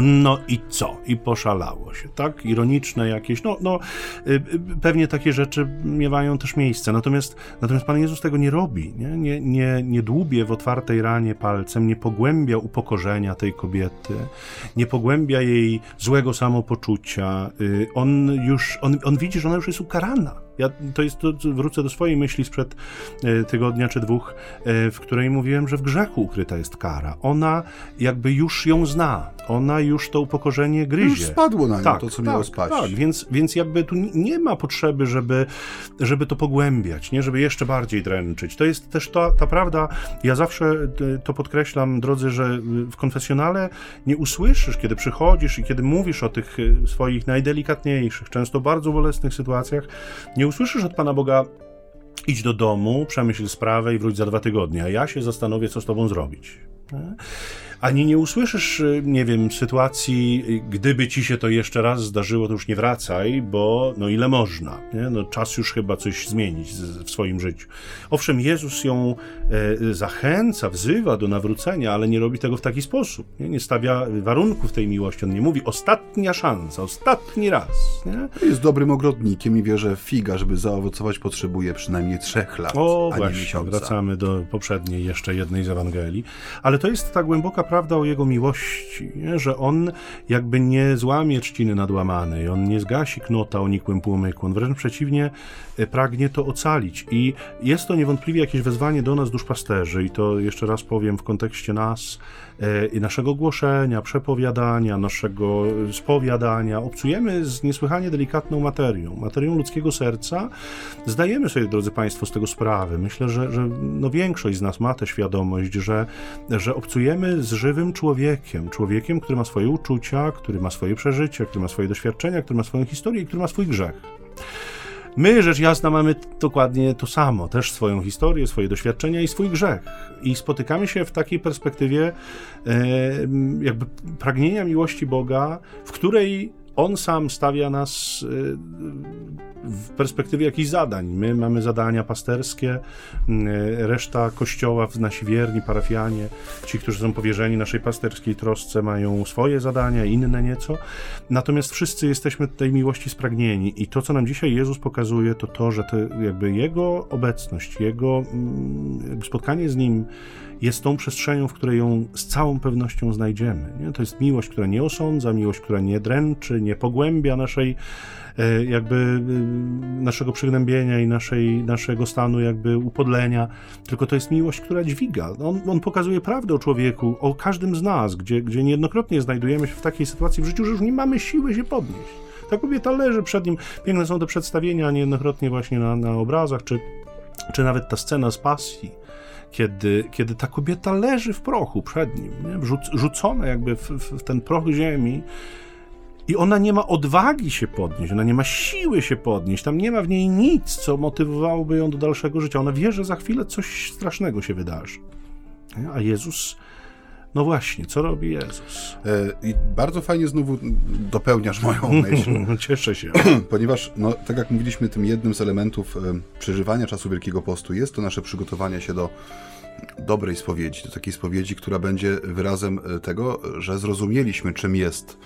no i co? I poszalało się, tak? Ironiczne jakieś, no, no y, y, pewnie takie rzeczy miewają też miejsce. Natomiast, natomiast Pan Jezus tego nie robi, nie? Nie, nie, nie dłubie w otwartej ranie palcem, nie pogłębia upokorzenia tej kobiety, nie pogłębia jej złego samopoczucia. Y, on już, on, on widzi, że ona już jest ukarana ja to jest, to wrócę do swojej myśli sprzed e, tygodnia czy dwóch, e, w której mówiłem, że w grzechu ukryta jest kara. Ona jakby już ją zna, ona już to upokorzenie gryzie. Już spadło na nią tak, to, co tak, miało spaść. Tak, więc, więc jakby tu nie ma potrzeby, żeby, żeby to pogłębiać, nie? żeby jeszcze bardziej dręczyć. To jest też ta, ta prawda, ja zawsze e, to podkreślam, drodzy, że w konfesjonale nie usłyszysz, kiedy przychodzisz i kiedy mówisz o tych swoich najdelikatniejszych, często bardzo bolesnych sytuacjach, nie usłyszysz od Pana Boga, idź do domu, przemyśl sprawę i wróć za dwa tygodnie, a ja się zastanowię, co z Tobą zrobić ani nie usłyszysz, y, nie wiem, sytuacji, y, gdyby ci się to jeszcze raz zdarzyło, to już nie wracaj, bo no ile można, nie? No, czas już chyba coś zmienić w swoim życiu. Owszem, Jezus ją e, zachęca, wzywa do nawrócenia, ale nie robi tego w taki sposób. Nie, nie stawia warunków tej miłości. On nie mówi ostatnia szansa, ostatni raz. Nie? Jest dobrym ogrodnikiem i wie, że figa, żeby zaowocować, potrzebuje przynajmniej trzech lat. O, a właśnie, miesiąca. wracamy do poprzedniej jeszcze jednej z Ewangelii. Ale to jest ta głęboka prawda o Jego miłości, nie? że On jakby nie złamie trzciny nadłamanej, On nie zgasi knota o nikłym płomyku, On wręcz przeciwnie e, pragnie to ocalić i jest to niewątpliwie jakieś wezwanie do nas duszpasterzy i to jeszcze raz powiem w kontekście nas, i naszego głoszenia, przepowiadania, naszego spowiadania. Obcujemy z niesłychanie delikatną materią, materią ludzkiego serca. Zdajemy sobie, drodzy Państwo, z tego sprawę. Myślę, że, że no większość z nas ma tę świadomość, że, że obcujemy z żywym człowiekiem, człowiekiem, który ma swoje uczucia, który ma swoje przeżycia, który ma swoje doświadczenia, który ma swoją historię i który ma swój grzech. My, rzecz jasna, mamy dokładnie to samo, też swoją historię, swoje doświadczenia i swój grzech. I spotykamy się w takiej perspektywie e, jakby pragnienia miłości Boga, w której on sam stawia nas y, w perspektywie jakichś zadań. My mamy zadania pasterskie, y, reszta kościoła, nasi wierni, parafianie, ci, którzy są powierzeni naszej pasterskiej trosce, mają swoje zadania, inne nieco. Natomiast wszyscy jesteśmy tej miłości spragnieni i to, co nam dzisiaj Jezus pokazuje, to to, że to jakby Jego obecność, Jego mm, spotkanie z Nim jest tą przestrzenią, w której ją z całą pewnością znajdziemy. Nie? To jest miłość, która nie osądza, miłość, która nie dręczy, nie pogłębia naszej e, jakby e, naszego przygnębienia i naszej, naszego stanu jakby upodlenia, tylko to jest miłość, która dźwiga. On, on pokazuje prawdę o człowieku, o każdym z nas, gdzie, gdzie niejednokrotnie znajdujemy się w takiej sytuacji w życiu, że już nie mamy siły się podnieść. Ta kobieta leży przed nim. Piękne są te przedstawienia niejednokrotnie właśnie na, na obrazach, czy, czy nawet ta scena z pasji kiedy, kiedy ta kobieta leży w prochu przed nim, nie? Rzuc, rzucona jakby w, w, ten proch ziemi. I ona nie ma odwagi się podnieść, ona nie ma siły się podnieść, tam nie ma w niej nic, co motywowałoby ją do dalszego życia. Ona wie, że za chwilę coś strasznego się wydarzy. A Jezus no właśnie, co robi Jezus? E, I bardzo fajnie znowu dopełniasz moją <laughs> myśl. Cieszę się. <clears throat> Ponieważ, no, tak jak mówiliśmy, tym jednym z elementów e, przeżywania czasu Wielkiego Postu jest to nasze przygotowanie się do dobrej spowiedzi, do takiej spowiedzi, która będzie wyrazem e, tego, że zrozumieliśmy, czym jest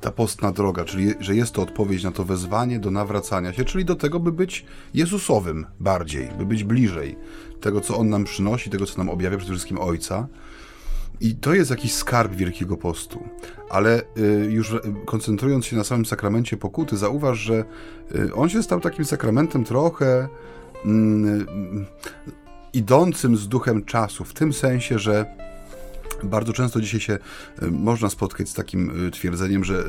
ta postna droga, czyli że jest to odpowiedź na to wezwanie do nawracania się, czyli do tego, by być Jezusowym bardziej, by być bliżej tego, co On nam przynosi, tego, co nam objawia przede wszystkim Ojca. I to jest jakiś skarb Wielkiego Postu. Ale y, już y, koncentrując się na samym sakramencie pokuty, zauważ, że y, on się stał takim sakramentem trochę mm, idącym z duchem czasu, w tym sensie, że Bardzo często dzisiaj się można spotkać z takim twierdzeniem, że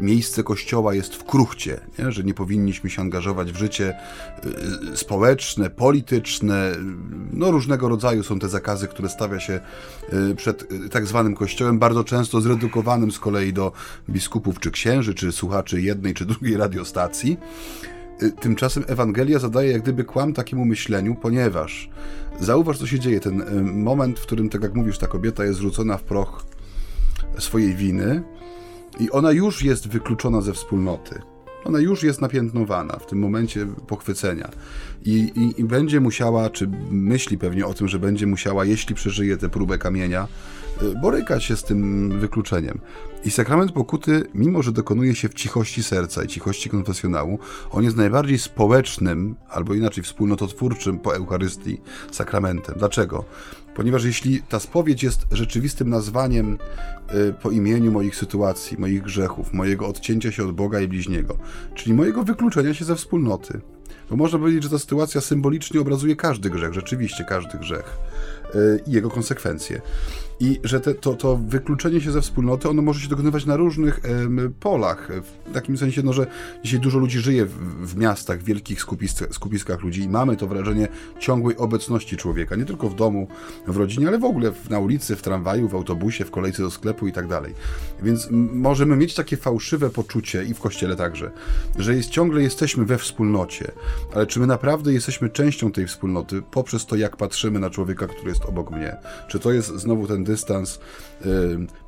miejsce kościoła jest w kruchcie, nie? że nie powinniśmy się angażować w życie społeczne, polityczne. No różnego rodzaju są te zakazy, które stawia się przed tak zwanym kościołem, bardzo często zredukowanym z kolei do biskupów czy księży, czy słuchaczy jednej czy drugiej radiostacji. Tymczasem Ewangelia zadaje jak gdyby kłam takiemu myśleniu, ponieważ zauważ, co się dzieje. Ten y, moment, w którym, tak jak mówisz, ta kobieta jest rzucona w proch swojej winy i ona już jest wykluczona ze wspólnoty. Ona już jest napiętnowana w tym momencie pochwycenia I, i, i będzie musiała, czy myśli pewnie o tym, że będzie musiała, jeśli przeżyje tę próbę kamienia, y, borykać się z tym wykluczeniem. I sakrament pokuty, mimo że dokonuje się w cichości serca i cichości konfesjonału, on jest najbardziej społecznym, albo inaczej wspólnototwórczym po Eucharystii sakramentem. Dlaczego? Ponieważ jeśli ta spowiedź jest rzeczywistym nazwaniem y, po imieniu moich sytuacji, moich grzechów, mojego odcięcia się od Boga i bliźniego, czyli mojego wykluczenia się ze wspólnoty, bo można powiedzieć, że ta sytuacja symbolicznie obrazuje każdy grzech, rzeczywiście każdy grzech y, i jego konsekwencje i że te, to, to wykluczenie się ze wspólnoty, ono może się dokonywać na różnych polach. W takim sensie, no, że dzisiaj dużo ludzi żyje w, w miastach, w wielkich skupiskach, skupiskach ludzi i mamy to wrażenie ciągłej obecności człowieka, nie tylko w domu, w rodzinie, ale w ogóle na ulicy, w tramwaju, w autobusie, w kolejce do sklepu i tak dalej. Więc możemy mieć takie fałszywe poczucie i w kościele także, że jest, ciągle jesteśmy we wspólnocie, ale czy my naprawdę jesteśmy częścią tej wspólnoty poprzez to, jak patrzymy na człowieka, który jest obok mnie? Czy to jest znowu ten dystans y,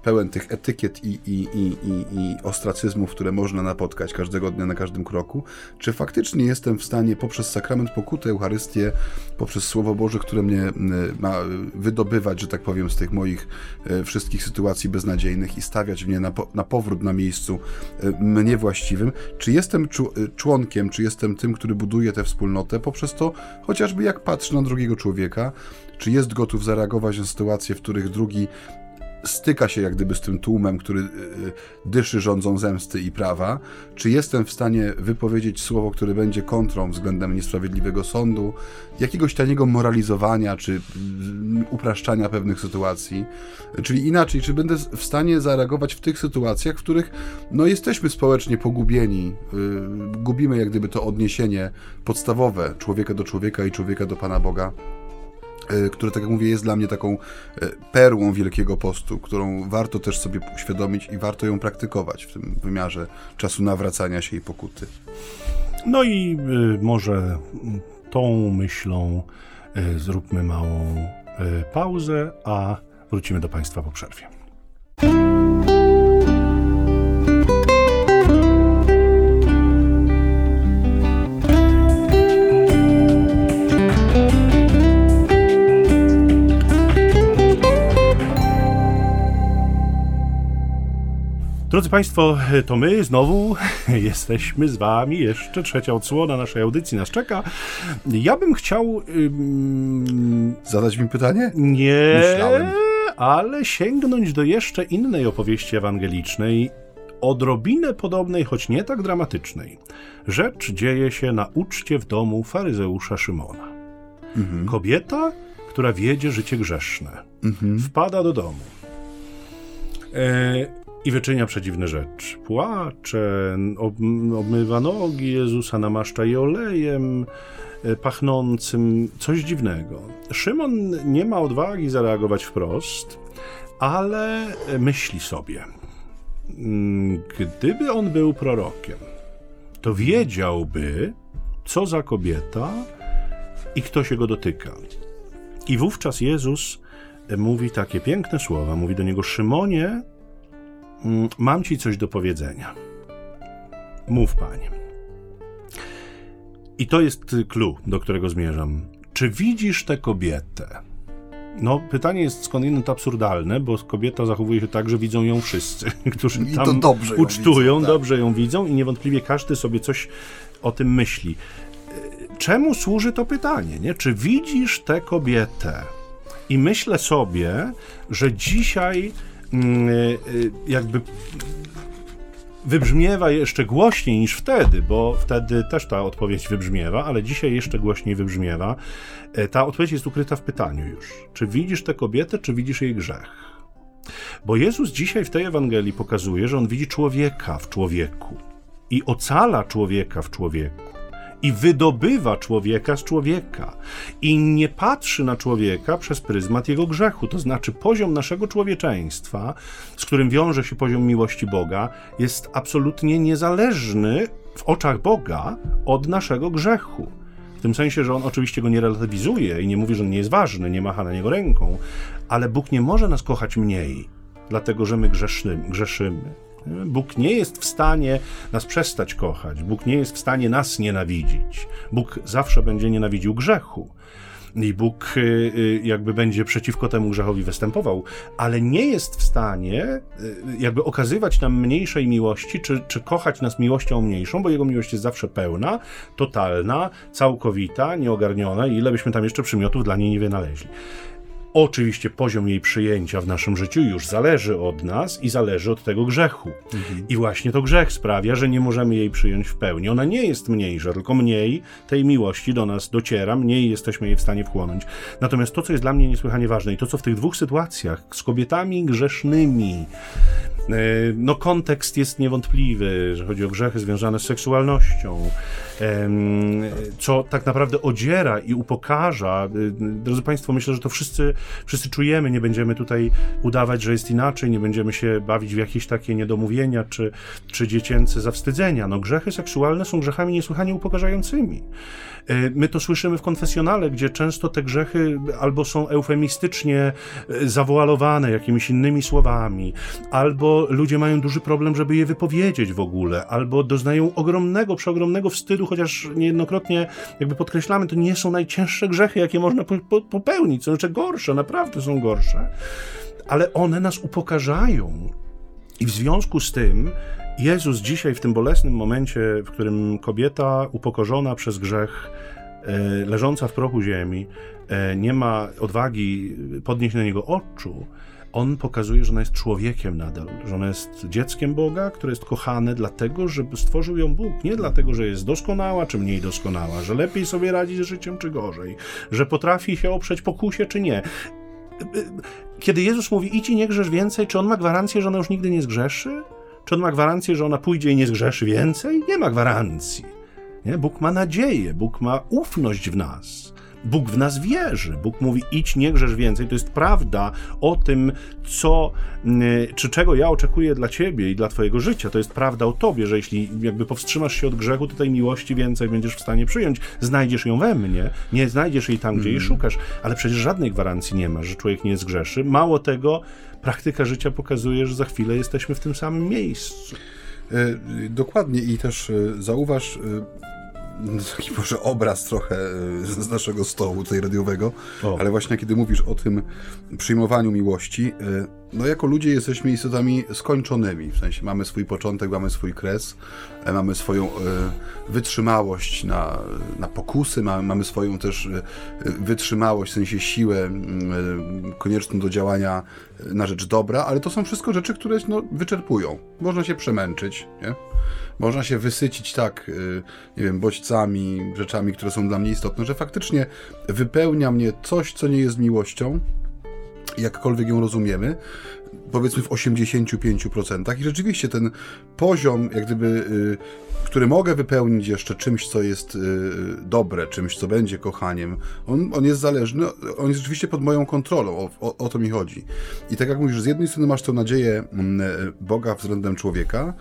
pełen tych etykiet i, i, i, i, ostracyzmów, które można napotkać każdego dnia na każdym kroku, czy faktycznie jestem w stanie poprzez sakrament pokuty, Eucharystię, poprzez Słowo Boże, które mnie y, ma wydobywać, że tak powiem, z tych moich y, wszystkich sytuacji beznadziejnych i stawiać mnie na, na powrót na miejscu mnie właściwym, czy jestem członkiem, czy jestem tym, który buduje tę wspólnotę poprzez to, chociażby jak patrzę na drugiego człowieka, czy jest gotów zareagować na sytuacje, w których drugi styka się jak gdyby z tym tłumem, który y, y, dyszy rządzą zemsty i prawa, czy jestem w stanie wypowiedzieć słowo, które będzie kontrą względem niesprawiedliwego sądu, jakiegoś taniego moralizowania, czy upraszczania pewnych sytuacji, czyli inaczej, czy będę w stanie zareagować w tych sytuacjach, w których no, jesteśmy społecznie pogubieni, yy, gubimy jak gdyby to odniesienie podstawowe człowieka do człowieka i człowieka do Pana Boga. E, które, tak jak mówię, jest dla mnie taką e, perłą Wielkiego Postu, którą warto też sobie uświadomić i warto ją praktykować w tym wymiarze czasu nawracania się i pokuty. No i y, może tą myślą zróbmy małą pauzę, a wrócimy do Państwa po przerwie. Drodzy Państwo, to my znowu <laughs> jesteśmy z Wami. Jeszcze trzecia odsłona naszej audycji nas czeka. Ja bym chciał. Ym... Zadać mi pytanie? Nie. Myślałem. Ale sięgnąć do jeszcze innej opowieści ewangelicznej, odrobinę podobnej, choć nie tak dramatycznej. Rzecz dzieje się na uczcie w domu faryzeusza Szymona. Mhm. Kobieta, która wiedzie życie grzeszne, mhm. wpada do domu. E, i wyczynia przedziwne rzeczy. Płacze, ob, obmywa nogi Jezusa, namaszcza je olejem e, pachnącym, coś dziwnego. Szymon nie ma odwagi zareagować wprost, ale myśli sobie, mm, gdyby on był prorokiem, to wiedziałby, co za kobieta i kto się go dotyka. I wówczas Jezus mówi takie piękne słowa. Mówi do niego: Szymonie, mam ci coś do powiedzenia. Mów, panie. I to jest clue, do którego zmierzam. Czy widzisz tę kobietę? No, pytanie jest skądinąd absurdalne, bo kobieta zachowuje się tak, że widzą ją wszyscy, <laughs> którzy I tam dobrze ucztują, widzą, tak. dobrze ją widzą i niewątpliwie każdy sobie coś o tym myśli. Czemu służy to pytanie? Nie? Czy widzisz tę kobietę? I myślę sobie, że dzisiaj Mm, jakby wybrzmiewa jeszcze głośniej niż wtedy, bo wtedy też ta odpowiedź wybrzmiewa, ale dzisiaj jeszcze głośniej wybrzmiewa. E, ta odpowiedź jest ukryta w pytaniu już. Czy widzisz tę kobietę, czy widzisz jej grzech? Bo Jezus dzisiaj w tej Ewangelii pokazuje, że on widzi człowieka w człowieku i ocala człowieka w człowieku i wydobywa człowieka z człowieka i nie patrzy na człowieka przez pryzmat jego grzechu. To znaczy, poziom naszego człowieczeństwa, z którym wiąże się poziom miłości Boga, jest absolutnie niezależny w oczach Boga od naszego grzechu. W tym sensie, że on oczywiście go nie relatywizuje i nie mówi, że on nie jest ważny, nie macha na niego ręką, ale Bóg nie może nas kochać mniej, dlatego że my grzeszymy. grzeszymy. Bóg nie jest w stanie nas przestać kochać, Bóg nie jest w stanie nas nienawidzić. Bóg zawsze będzie nienawidził grzechu. I Bóg y, y, jakby będzie przeciwko temu grzechowi występował, ale nie jest w stanie y, jakby okazywać nam mniejszej miłości, czy, czy kochać nas miłością mniejszą, bo jego miłość jest zawsze pełna, totalna, całkowita, nieogarniona i ile byśmy tam jeszcze przymiotów dla niej nie wynaleźli. Oczywiście poziom jej przyjęcia w naszym życiu już zależy od nas i zależy od tego grzechu. Mhm. I właśnie to grzech sprawia, że nie możemy jej przyjąć w pełni. Ona nie jest mniejsza, tylko mniej tej miłości do nas dociera, mniej jesteśmy jej w stanie wchłonąć. Natomiast to, co jest dla mnie niesłychanie ważne i to, co w tych dwóch sytuacjach z kobietami grzesznymi, e, no kontekst jest niewątpliwy, że chodzi o grzechy związane z seksualnością, co tak naprawdę odziera i upokarza. Y, drodzy Państwo, myślę, że to wszyscy, wszyscy czujemy, nie będziemy tutaj udawać, że jest inaczej, nie będziemy się bawić w jakieś takie niedomówienia czy, czy dziecięce zawstydzenia. No, grzechy seksualne są grzechami niesłychanie upokarzającymi. E, my to słyszymy w konfesjonale, gdzie często te grzechy albo są eufemistycznie e, zawoalowane jakimiś innymi słowami, albo ludzie mają duży problem, żeby je wypowiedzieć w ogóle, albo doznają ogromnego, przeogromnego wstydu, chociaż niejednokrotnie jakby podkreślamy, to nie są najcięższe grzechy, jakie można popełnić, są jeszcze gorsze, naprawdę są gorsze, ale one nas upokarzają. I w związku z tym Jezus dzisiaj w tym bolesnym momencie, w którym kobieta upokorzona przez grzech, e, leżąca w prochu ziemi, e, nie ma odwagi podnieść na niego oczu, on pokazuje, że ona jest człowiekiem nadal, że ona jest dzieckiem Boga, które jest kochane dlatego, że stworzył ją Bóg, nie dlatego, że jest doskonała czy mniej doskonała, że lepiej sobie radzi z życiem czy gorzej, że potrafi się oprzeć pokusie czy nie. Kiedy Jezus mówi, idź i nie grzesz więcej, czy on ma gwarancję, że ona już nigdy nie zgrzeszy? Czy on ma gwarancję, że ona pójdzie i nie zgrzeszy więcej? Nie ma gwarancji. Nie? Bóg ma nadzieję, Bóg ma ufność w nas. Bóg w nas wierzy. Bóg mówi: idź, nie grzesz więcej. To jest prawda o tym, co, czy czego ja oczekuję dla ciebie i dla twojego życia. To jest prawda o tobie, że jeśli jakby powstrzymasz się od grzechu, to tej miłości więcej będziesz w stanie przyjąć. Znajdziesz ją we mnie, nie znajdziesz jej tam, gdzie jej mm. szukasz, ale przecież żadnej gwarancji nie ma, że człowiek nie zgrzeszy. Mało tego, praktyka życia pokazuje, że za chwilę jesteśmy w tym samym miejscu. E, dokładnie i też e, zauważ, e, taki może obraz trochę z naszego stołu tutaj radiowego, o. ale właśnie kiedy mówisz o tym przyjmowaniu miłości, no jako ludzie jesteśmy istotami skończonymi, w sensie mamy swój początek, mamy swój kres, e, mamy swoją e, wytrzymałość na, na pokusy, mamy, mamy swoją też e, wytrzymałość, w sensie siłę konieczną do działania na rzecz dobra, ale to są wszystko rzeczy, które no, wyczerpują. Można się przemęczyć, nie? Można się wysycić tak, nie wiem, bodźcami, rzeczami, które są dla mnie istotne, że faktycznie wypełnia mnie coś, co nie jest miłością, jakkolwiek ją rozumiemy, powiedzmy w 85%. I rzeczywiście ten poziom, jak gdyby, y, który mogę wypełnić jeszcze czymś, co jest y, dobre, czymś, co będzie kochaniem, on, on jest zależny, on jest rzeczywiście pod moją kontrolą, o, o, o to mi chodzi. I tak jak mówisz, z jednej strony masz tę nadzieję mm, Boga względem człowieka,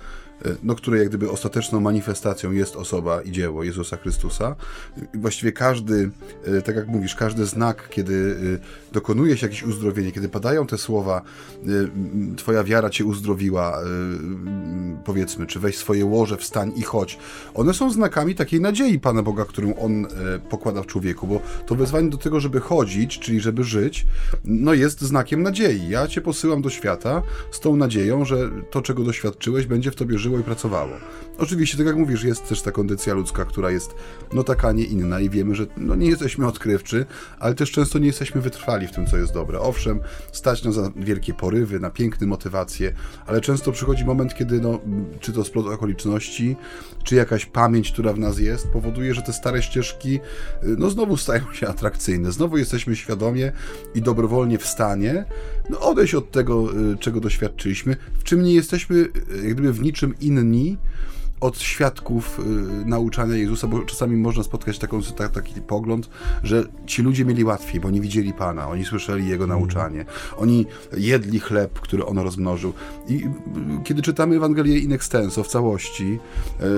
no, której jak gdyby ostateczną manifestacją jest osoba i dzieło Jezusa Chrystusa. Właściwie każdy, e, tak jak mówisz, każdy znak, kiedy e, dokonuje się jakieś uzdrowienie, kiedy padają te słowa, twoja wiara cię uzdrowiła, powiedzmy, czy weź swoje łoże, wstań i chodź. One są znakami takiej nadziei Pana Boga, którą On pokłada w człowieku, bo to wezwanie do tego, żeby chodzić, czyli żeby żyć, no jest znakiem nadziei. Ja cię posyłam do świata z tą nadzieją, że to, czego doświadczyłeś, będzie w tobie żyć żyło i pracowało. Oczywiście, tak jak mówisz, jest też ta kondycja ludzka, która jest no taka, nie inna i wiemy, że no, nie jesteśmy odkrywczy, ale też często nie jesteśmy wytrwali w tym, co jest dobre. Owszem, stać na wielkie porywy, na piękne motywacje, ale często przychodzi moment, kiedy no, czy to splot okoliczności, czy jakaś pamięć, która w nas jest, powoduje, że te stare ścieżki no znowu stają się atrakcyjne. Znowu jesteśmy świadomie i dobrowolnie w stanie no, odejść od tego, y, czego doświadczyliśmy, w czym nie jesteśmy y, jak gdyby w niczym inni od świadków y, nauczania Jezusa, bo czasami można spotkać taką, ta, taki pogląd, że ci ludzie mieli łatwiej, bo nie widzieli Pana, oni słyszeli Jego mhm. nauczanie, oni jedli chleb, który On rozmnożył. I kiedy czytamy Ewangelię in extenso w całości,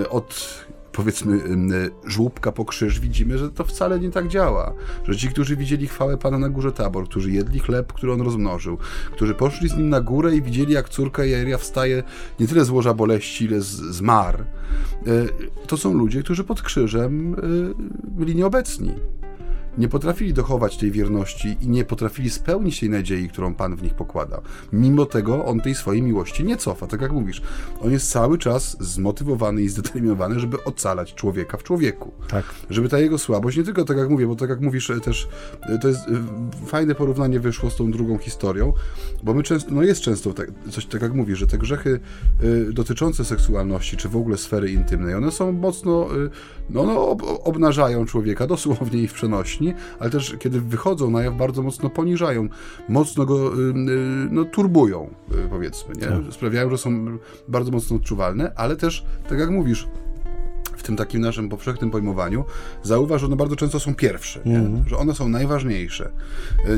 od powiedzmy żłóbka po krzyż, widzimy, że to wcale nie tak działa. Że ci, którzy widzieli chwałę Pana na górze Tabor, którzy jedli chleb, który On rozmnożył, którzy poszli z Nim na górę i widzieli, jak córka Jaria wstaje nie tyle z łoża boleści, ile z, z mar, e, to są ludzie, którzy pod krzyżem e, byli nieobecni nie potrafili dochować tej wierności i nie potrafili spełnić tej nadziei, którą Pan w nich pokłada. Mimo tego on tej swojej miłości nie cofa, tak jak mówisz. On jest cały czas zmotywowany i zdeterminowany, żeby ocalać człowieka w człowieku. Tak. Żeby ta jego słabość, nie tylko tak jak mówię, bo tak jak mówisz e, też, e, to jest e, fajne porównanie wyszło z tą drugą historią, bo my często, no jest często tak, coś tak jak mówisz, że te grzechy dotyczące seksualności, czy w ogóle sfery intymnej, one są mocno, no, no ob, obnażają człowieka, dosłownie i w przenośni, ale też kiedy wychodzą na jaw, bardzo mocno poniżają, mocno go y, y, no, turbują, y, powiedzmy, nie? Tak. Sprawiają, że są bardzo mocno odczuwalne, ale też, tak jak mówisz, tym takim naszym powszechnym pojmowaniu, zauważ, że one bardzo często są pierwsze, mm. że one są najważniejsze.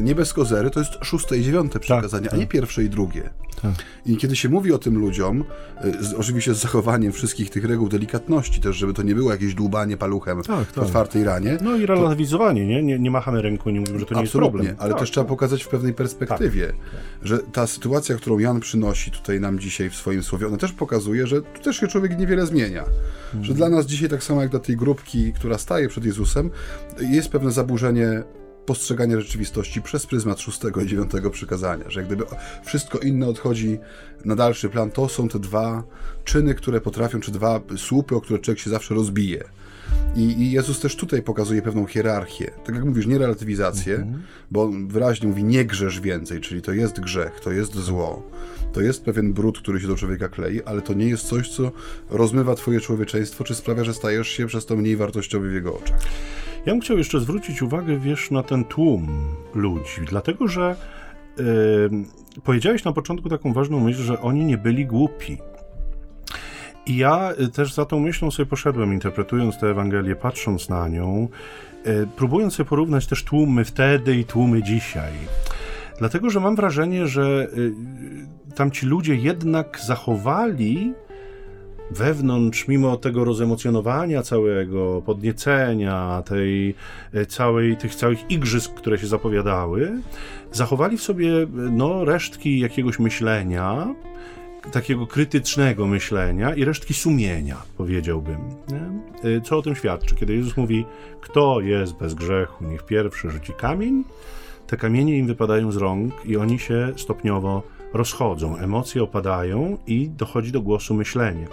Nie bez kozery to jest szóste i dziewiąte tak, przykazanie, tak, a nie pierwsze i drugie. Tak. I kiedy się mówi o tym ludziom, y, z, oczywiście z zachowaniem wszystkich tych reguł delikatności też, żeby to nie było jakieś dłubanie paluchem tak, tak. otwartej ranie. No i relatywizowanie, to... nie? nie? Nie machamy ręką, nie mówimy, że to nie Absolutnie, jest problem. ale tak, też trzeba pokazać w pewnej perspektywie, tak, że ta sytuacja, którą Jan przynosi tutaj nam dzisiaj w swoim słowie, ona też pokazuje, że tu też się człowiek niewiele zmienia. Że dla nas dzisiaj, tak samo jak dla tej grupki, która staje przed Jezusem, jest pewne zaburzenie postrzegania rzeczywistości przez pryzmat szóstego i dziewiątego przykazania, że jak gdyby wszystko inne odchodzi na dalszy plan, to są te dwa czyny, które potrafią, czy dwa słupy, o które człowiek się zawsze rozbije. I, I, Jezus też tutaj pokazuje pewną hierarchię. Tak jak mówisz, nie relatywizację, mhm. bo on wyraźnie mówi nie grzesz więcej, czyli to jest grzech, to jest zło. To jest pewien brud, który się do człowieka klei, ale to nie jest coś, co rozmywa twoje człowieczeństwo, czy sprawia, że stajesz się przez to mniej wartościowy w jego oczach. Ja bym chciał jeszcze zwrócić uwagę, wiesz, na ten tłum ludzi, dlatego że yy, powiedziałeś na początku taką ważną myśl, że oni nie byli głupi. I ja y, też za tą myślą sobie poszedłem, interpretując tę Ewangelię, patrząc na nią, yy, próbując sobie porównać też tłumy wtedy i tłumy dzisiaj. Dlatego, że mam wrażenie, że yy, tamci ludzie jednak zachowali wewnątrz, mimo tego rozemocjonowania całego, podniecenia, tej całej, tych całych igrzysk, które się zapowiadały, zachowali w sobie no, resztki jakiegoś myślenia, takiego krytycznego myślenia i resztki sumienia, powiedziałbym. E, co o tym świadczy? Kiedy Jezus mówi, kto jest bez grzechu, niech pierwszy rzuci kamień, te kamienie im wypadają z rąk i oni się stopniowo rozchodzą, emocje opadają i dochodzi do głosu myślenie.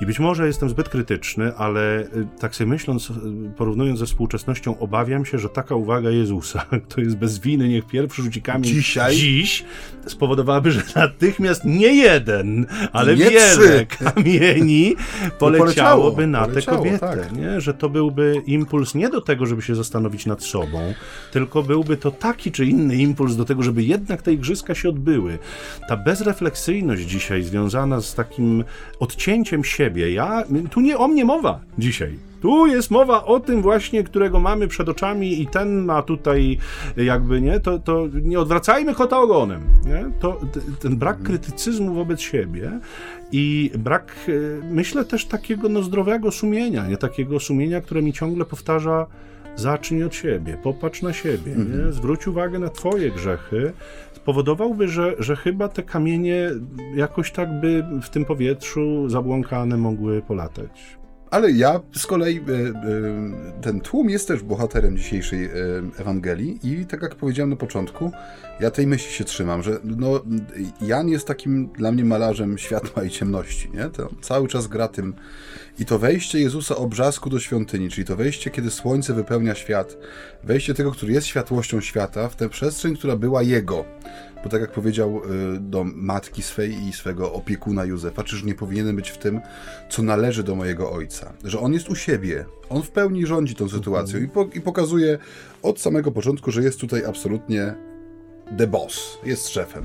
I być może jestem zbyt krytyczny, ale y, tak sobie myśląc, y, porównując ze współczesnością, obawiam się, że taka uwaga Jezusa, <laughs> to jest bez winy, niech pierwszy rzuci kamień Dzisiaj? dziś, spowodowałaby, że natychmiast nie jeden, ale nie wiele trzy. kamieni <laughs> poleciałoby na poleciało, tę kobietę. Tak. Nie? Że to byłby impuls nie do tego, żeby się zastanowić nad sobą, tylko byłby to taki czy inny impuls do tego, żeby jednak te igrzyska się odbyły ta bezrefleksyjność dzisiaj związana z takim odcięciem siebie, ja, tu nie o mnie mowa dzisiaj. Tu jest mowa o tym właśnie, którego mamy przed oczami i ten ma tutaj jakby, nie, to, to nie odwracajmy kota ogonem, nie? To, ten brak krytycyzmu wobec siebie i brak, e, myślę też takiego no, zdrowego sumienia, nie takiego sumienia, które mi ciągle powtarza zacznij od siebie, popatrz na siebie, nie? Mhm. zwróć uwagę na twoje grzechy, spowodowałby, że, że chyba te kamienie jakoś tak by w tym powietrzu zabłąkane mogły polatać. Ale ja z kolei, ten tłum jest też bohaterem dzisiejszej Ewangelii i tak jak powiedziałem na początku, ja tej myśli się trzymam, że no, Jan jest takim dla mnie malarzem światła i ciemności, nie? To cały czas gra tym i to wejście Jezusa obrzasku do świątyni, czyli to wejście, kiedy słońce wypełnia świat, wejście tego, który jest światłością świata, w tę przestrzeń, która była Jego. Bo tak jak powiedział y, do matki swej i swego opiekuna Józefa, czyż nie powinienem być w tym, co należy do mojego ojca? Że on jest u siebie, on w pełni rządzi tą sytuacją i, po, i pokazuje od samego początku, że jest tutaj absolutnie the boss, jest szefem.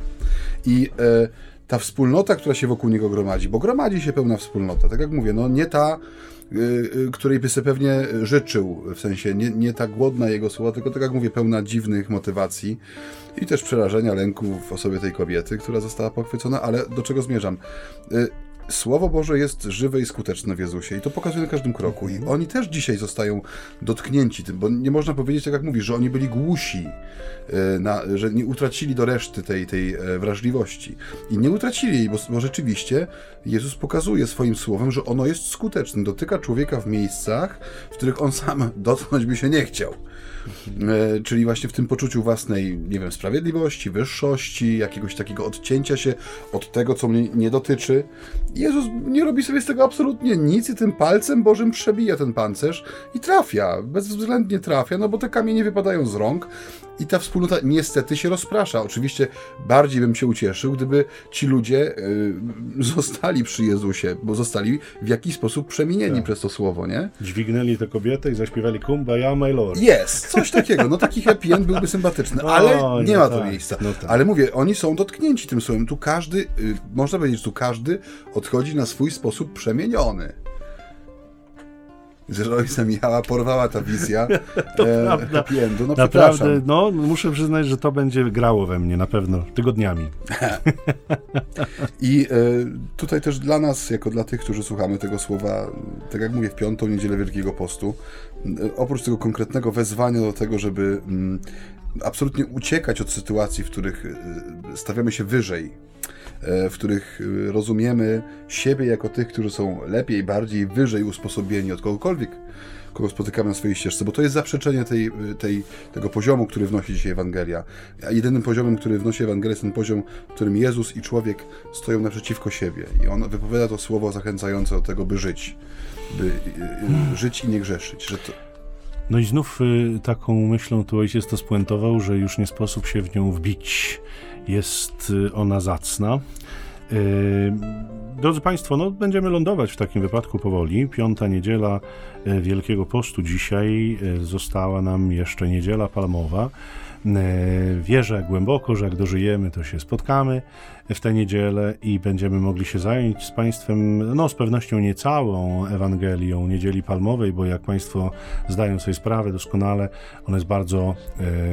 I y, ta wspólnota, która się wokół niego gromadzi, bo gromadzi się pełna wspólnota, tak jak mówię, no nie ta, której by sobie pewnie życzył, w sensie nie, nie ta głodna jego słowa, tylko tak jak mówię, pełna dziwnych motywacji i też przerażenia, lęku w osobie tej kobiety, która została pochwycona, ale do czego zmierzam? Słowo Boże jest żywe i skuteczne w Jezusie i to pokazuje na każdym kroku. I oni też dzisiaj zostają dotknięci tym, bo nie można powiedzieć, tak jak mówisz, że oni byli głusi, e, na, że nie utracili do reszty tej, tej e, wrażliwości. I nie utracili jej, bo, bo rzeczywiście Jezus pokazuje swoim słowem, że ono jest skuteczne. Dotyka człowieka w miejscach, w których on sam dotknąć by się nie chciał. E, czyli właśnie w tym poczuciu własnej, nie wiem, sprawiedliwości, wyższości, jakiegoś takiego odcięcia się od tego, co mnie nie dotyczy. Jezus nie robi sobie z tego absolutnie nic i tym palcem Bożym przebija ten pancerz i trafia, bezwzględnie trafia, no bo te kamienie wypadają z rąk i ta wspólnota niestety się rozprasza. Oczywiście bardziej bym się ucieszył, gdyby ci ludzie y, <laughs> zostali przy Jezusie, bo zostali w jakiś sposób przemienieni tak. przez to słowo, nie? Dźwignęli tę kobietę i zaśpiewali Kumbaya, my lord. Jest, coś takiego. No taki happy end byłby sympatyczny, ale no, nie no ma to tak, miejsca. No tak. Ale mówię, oni są dotknięci tym słowem. Tu każdy, y, można powiedzieć, tu każdy odchodzi na swój sposób przemieniony. Że ojca Michała porwała ta wizja <laughs> to e, prawda. No, Naprawdę, no muszę przyznać, że to będzie grało we mnie na pewno tygodniami. <laughs> I e, tutaj też dla nas, jako dla tych, którzy słuchamy tego słowa, tak jak mówię, w piątą niedzielę Wielkiego Postu, e, oprócz tego konkretnego wezwania do tego, żeby mm, absolutnie uciekać od sytuacji, w których e, stawiamy się wyżej E, w których e, rozumiemy siebie jako tych, którzy są lepiej, bardziej, wyżej usposobieni od kogokolwiek, kogo spotykamy na swojej ścieżce, bo to jest zaprzeczenie tej, tej, tego poziomu, który wnosi dzisiaj Ewangelia. A jedynym poziomem, który wnosi Ewangelia jest ten poziom, w którym Jezus i człowiek stoją naprzeciwko siebie. I on wypowiada to słowo zachęcające do tego, by żyć. By e, żyć i nie grzeszyć. Że to... No i znów y, taką myślą tu ojciec to spuentował, że już nie sposób się w nią wbić jest y, ona zacna. Y, drodzy Państwo, no będziemy lądować w takim wypadku powoli. Piąta niedziela y, Wielkiego Postu dzisiaj została nam jeszcze niedziela palmowa. E, wierzę głęboko, że jak dożyjemy, to się spotkamy w tę niedzielę i będziemy mogli się zająć z Państwem, no z pewnością nie całą Ewangelią Niedzieli Palmowej, bo jak Państwo zdają sobie sprawę doskonale, ona jest bardzo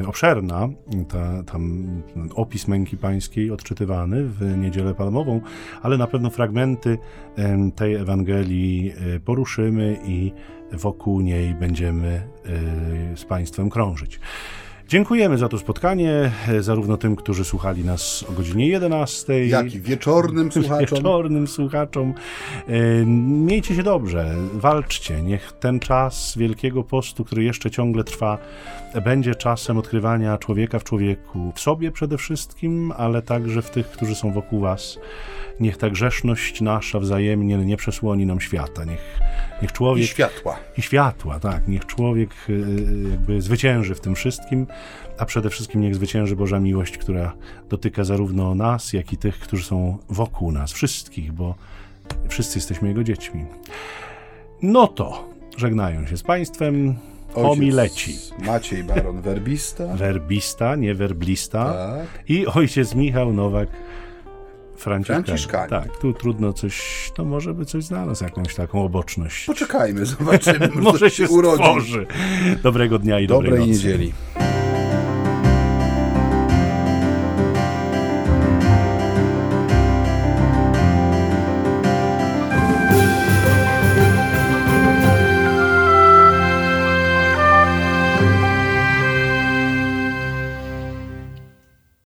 e, obszerna, ta, tam opis męki pańskiej odczytywany w Niedzielę Palmową, ale na pewno fragmenty e, tej Ewangelii e, poruszymy i wokół niej będziemy e, z Państwem krążyć. Dziękujemy za to spotkanie, e, zarówno tym, którzy słuchali nas o godzinie 11, jak i wieczornym <laughs> słuchaczom. Wieczornym słuchaczom. E, miejcie się dobrze, walczcie. Niech ten czas Wielkiego Postu, który jeszcze ciągle trwa, będzie czasem odkrywania człowieka w człowieku, w sobie przede wszystkim, ale także w tych, którzy są wokół Was. Niech ta grzeszność nasza wzajemnie nie przesłoni nam świata. Niech, niech człowiek. I światła. I światła, tak. Niech człowiek e, jakby zwycięży w tym wszystkim, a przede wszystkim niech zwycięży Boża miłość, która dotyka zarówno nas, jak i tych, którzy są wokół nas, wszystkich, bo wszyscy jesteśmy Jego dziećmi. No to żegnają się z Państwem. Homileci. Maciej Baron Werbista. Werbista, nie werblista. Tak. I ojciec Michał Nowak. Franciszkanin. Tak, tu trudno coś, to może by coś znalazł, jakąś taką oboczność. Poczekajmy, zobaczymy. <laughs> może się urodzi. Dobrego dnia i dobrej, dobrej niedzieli.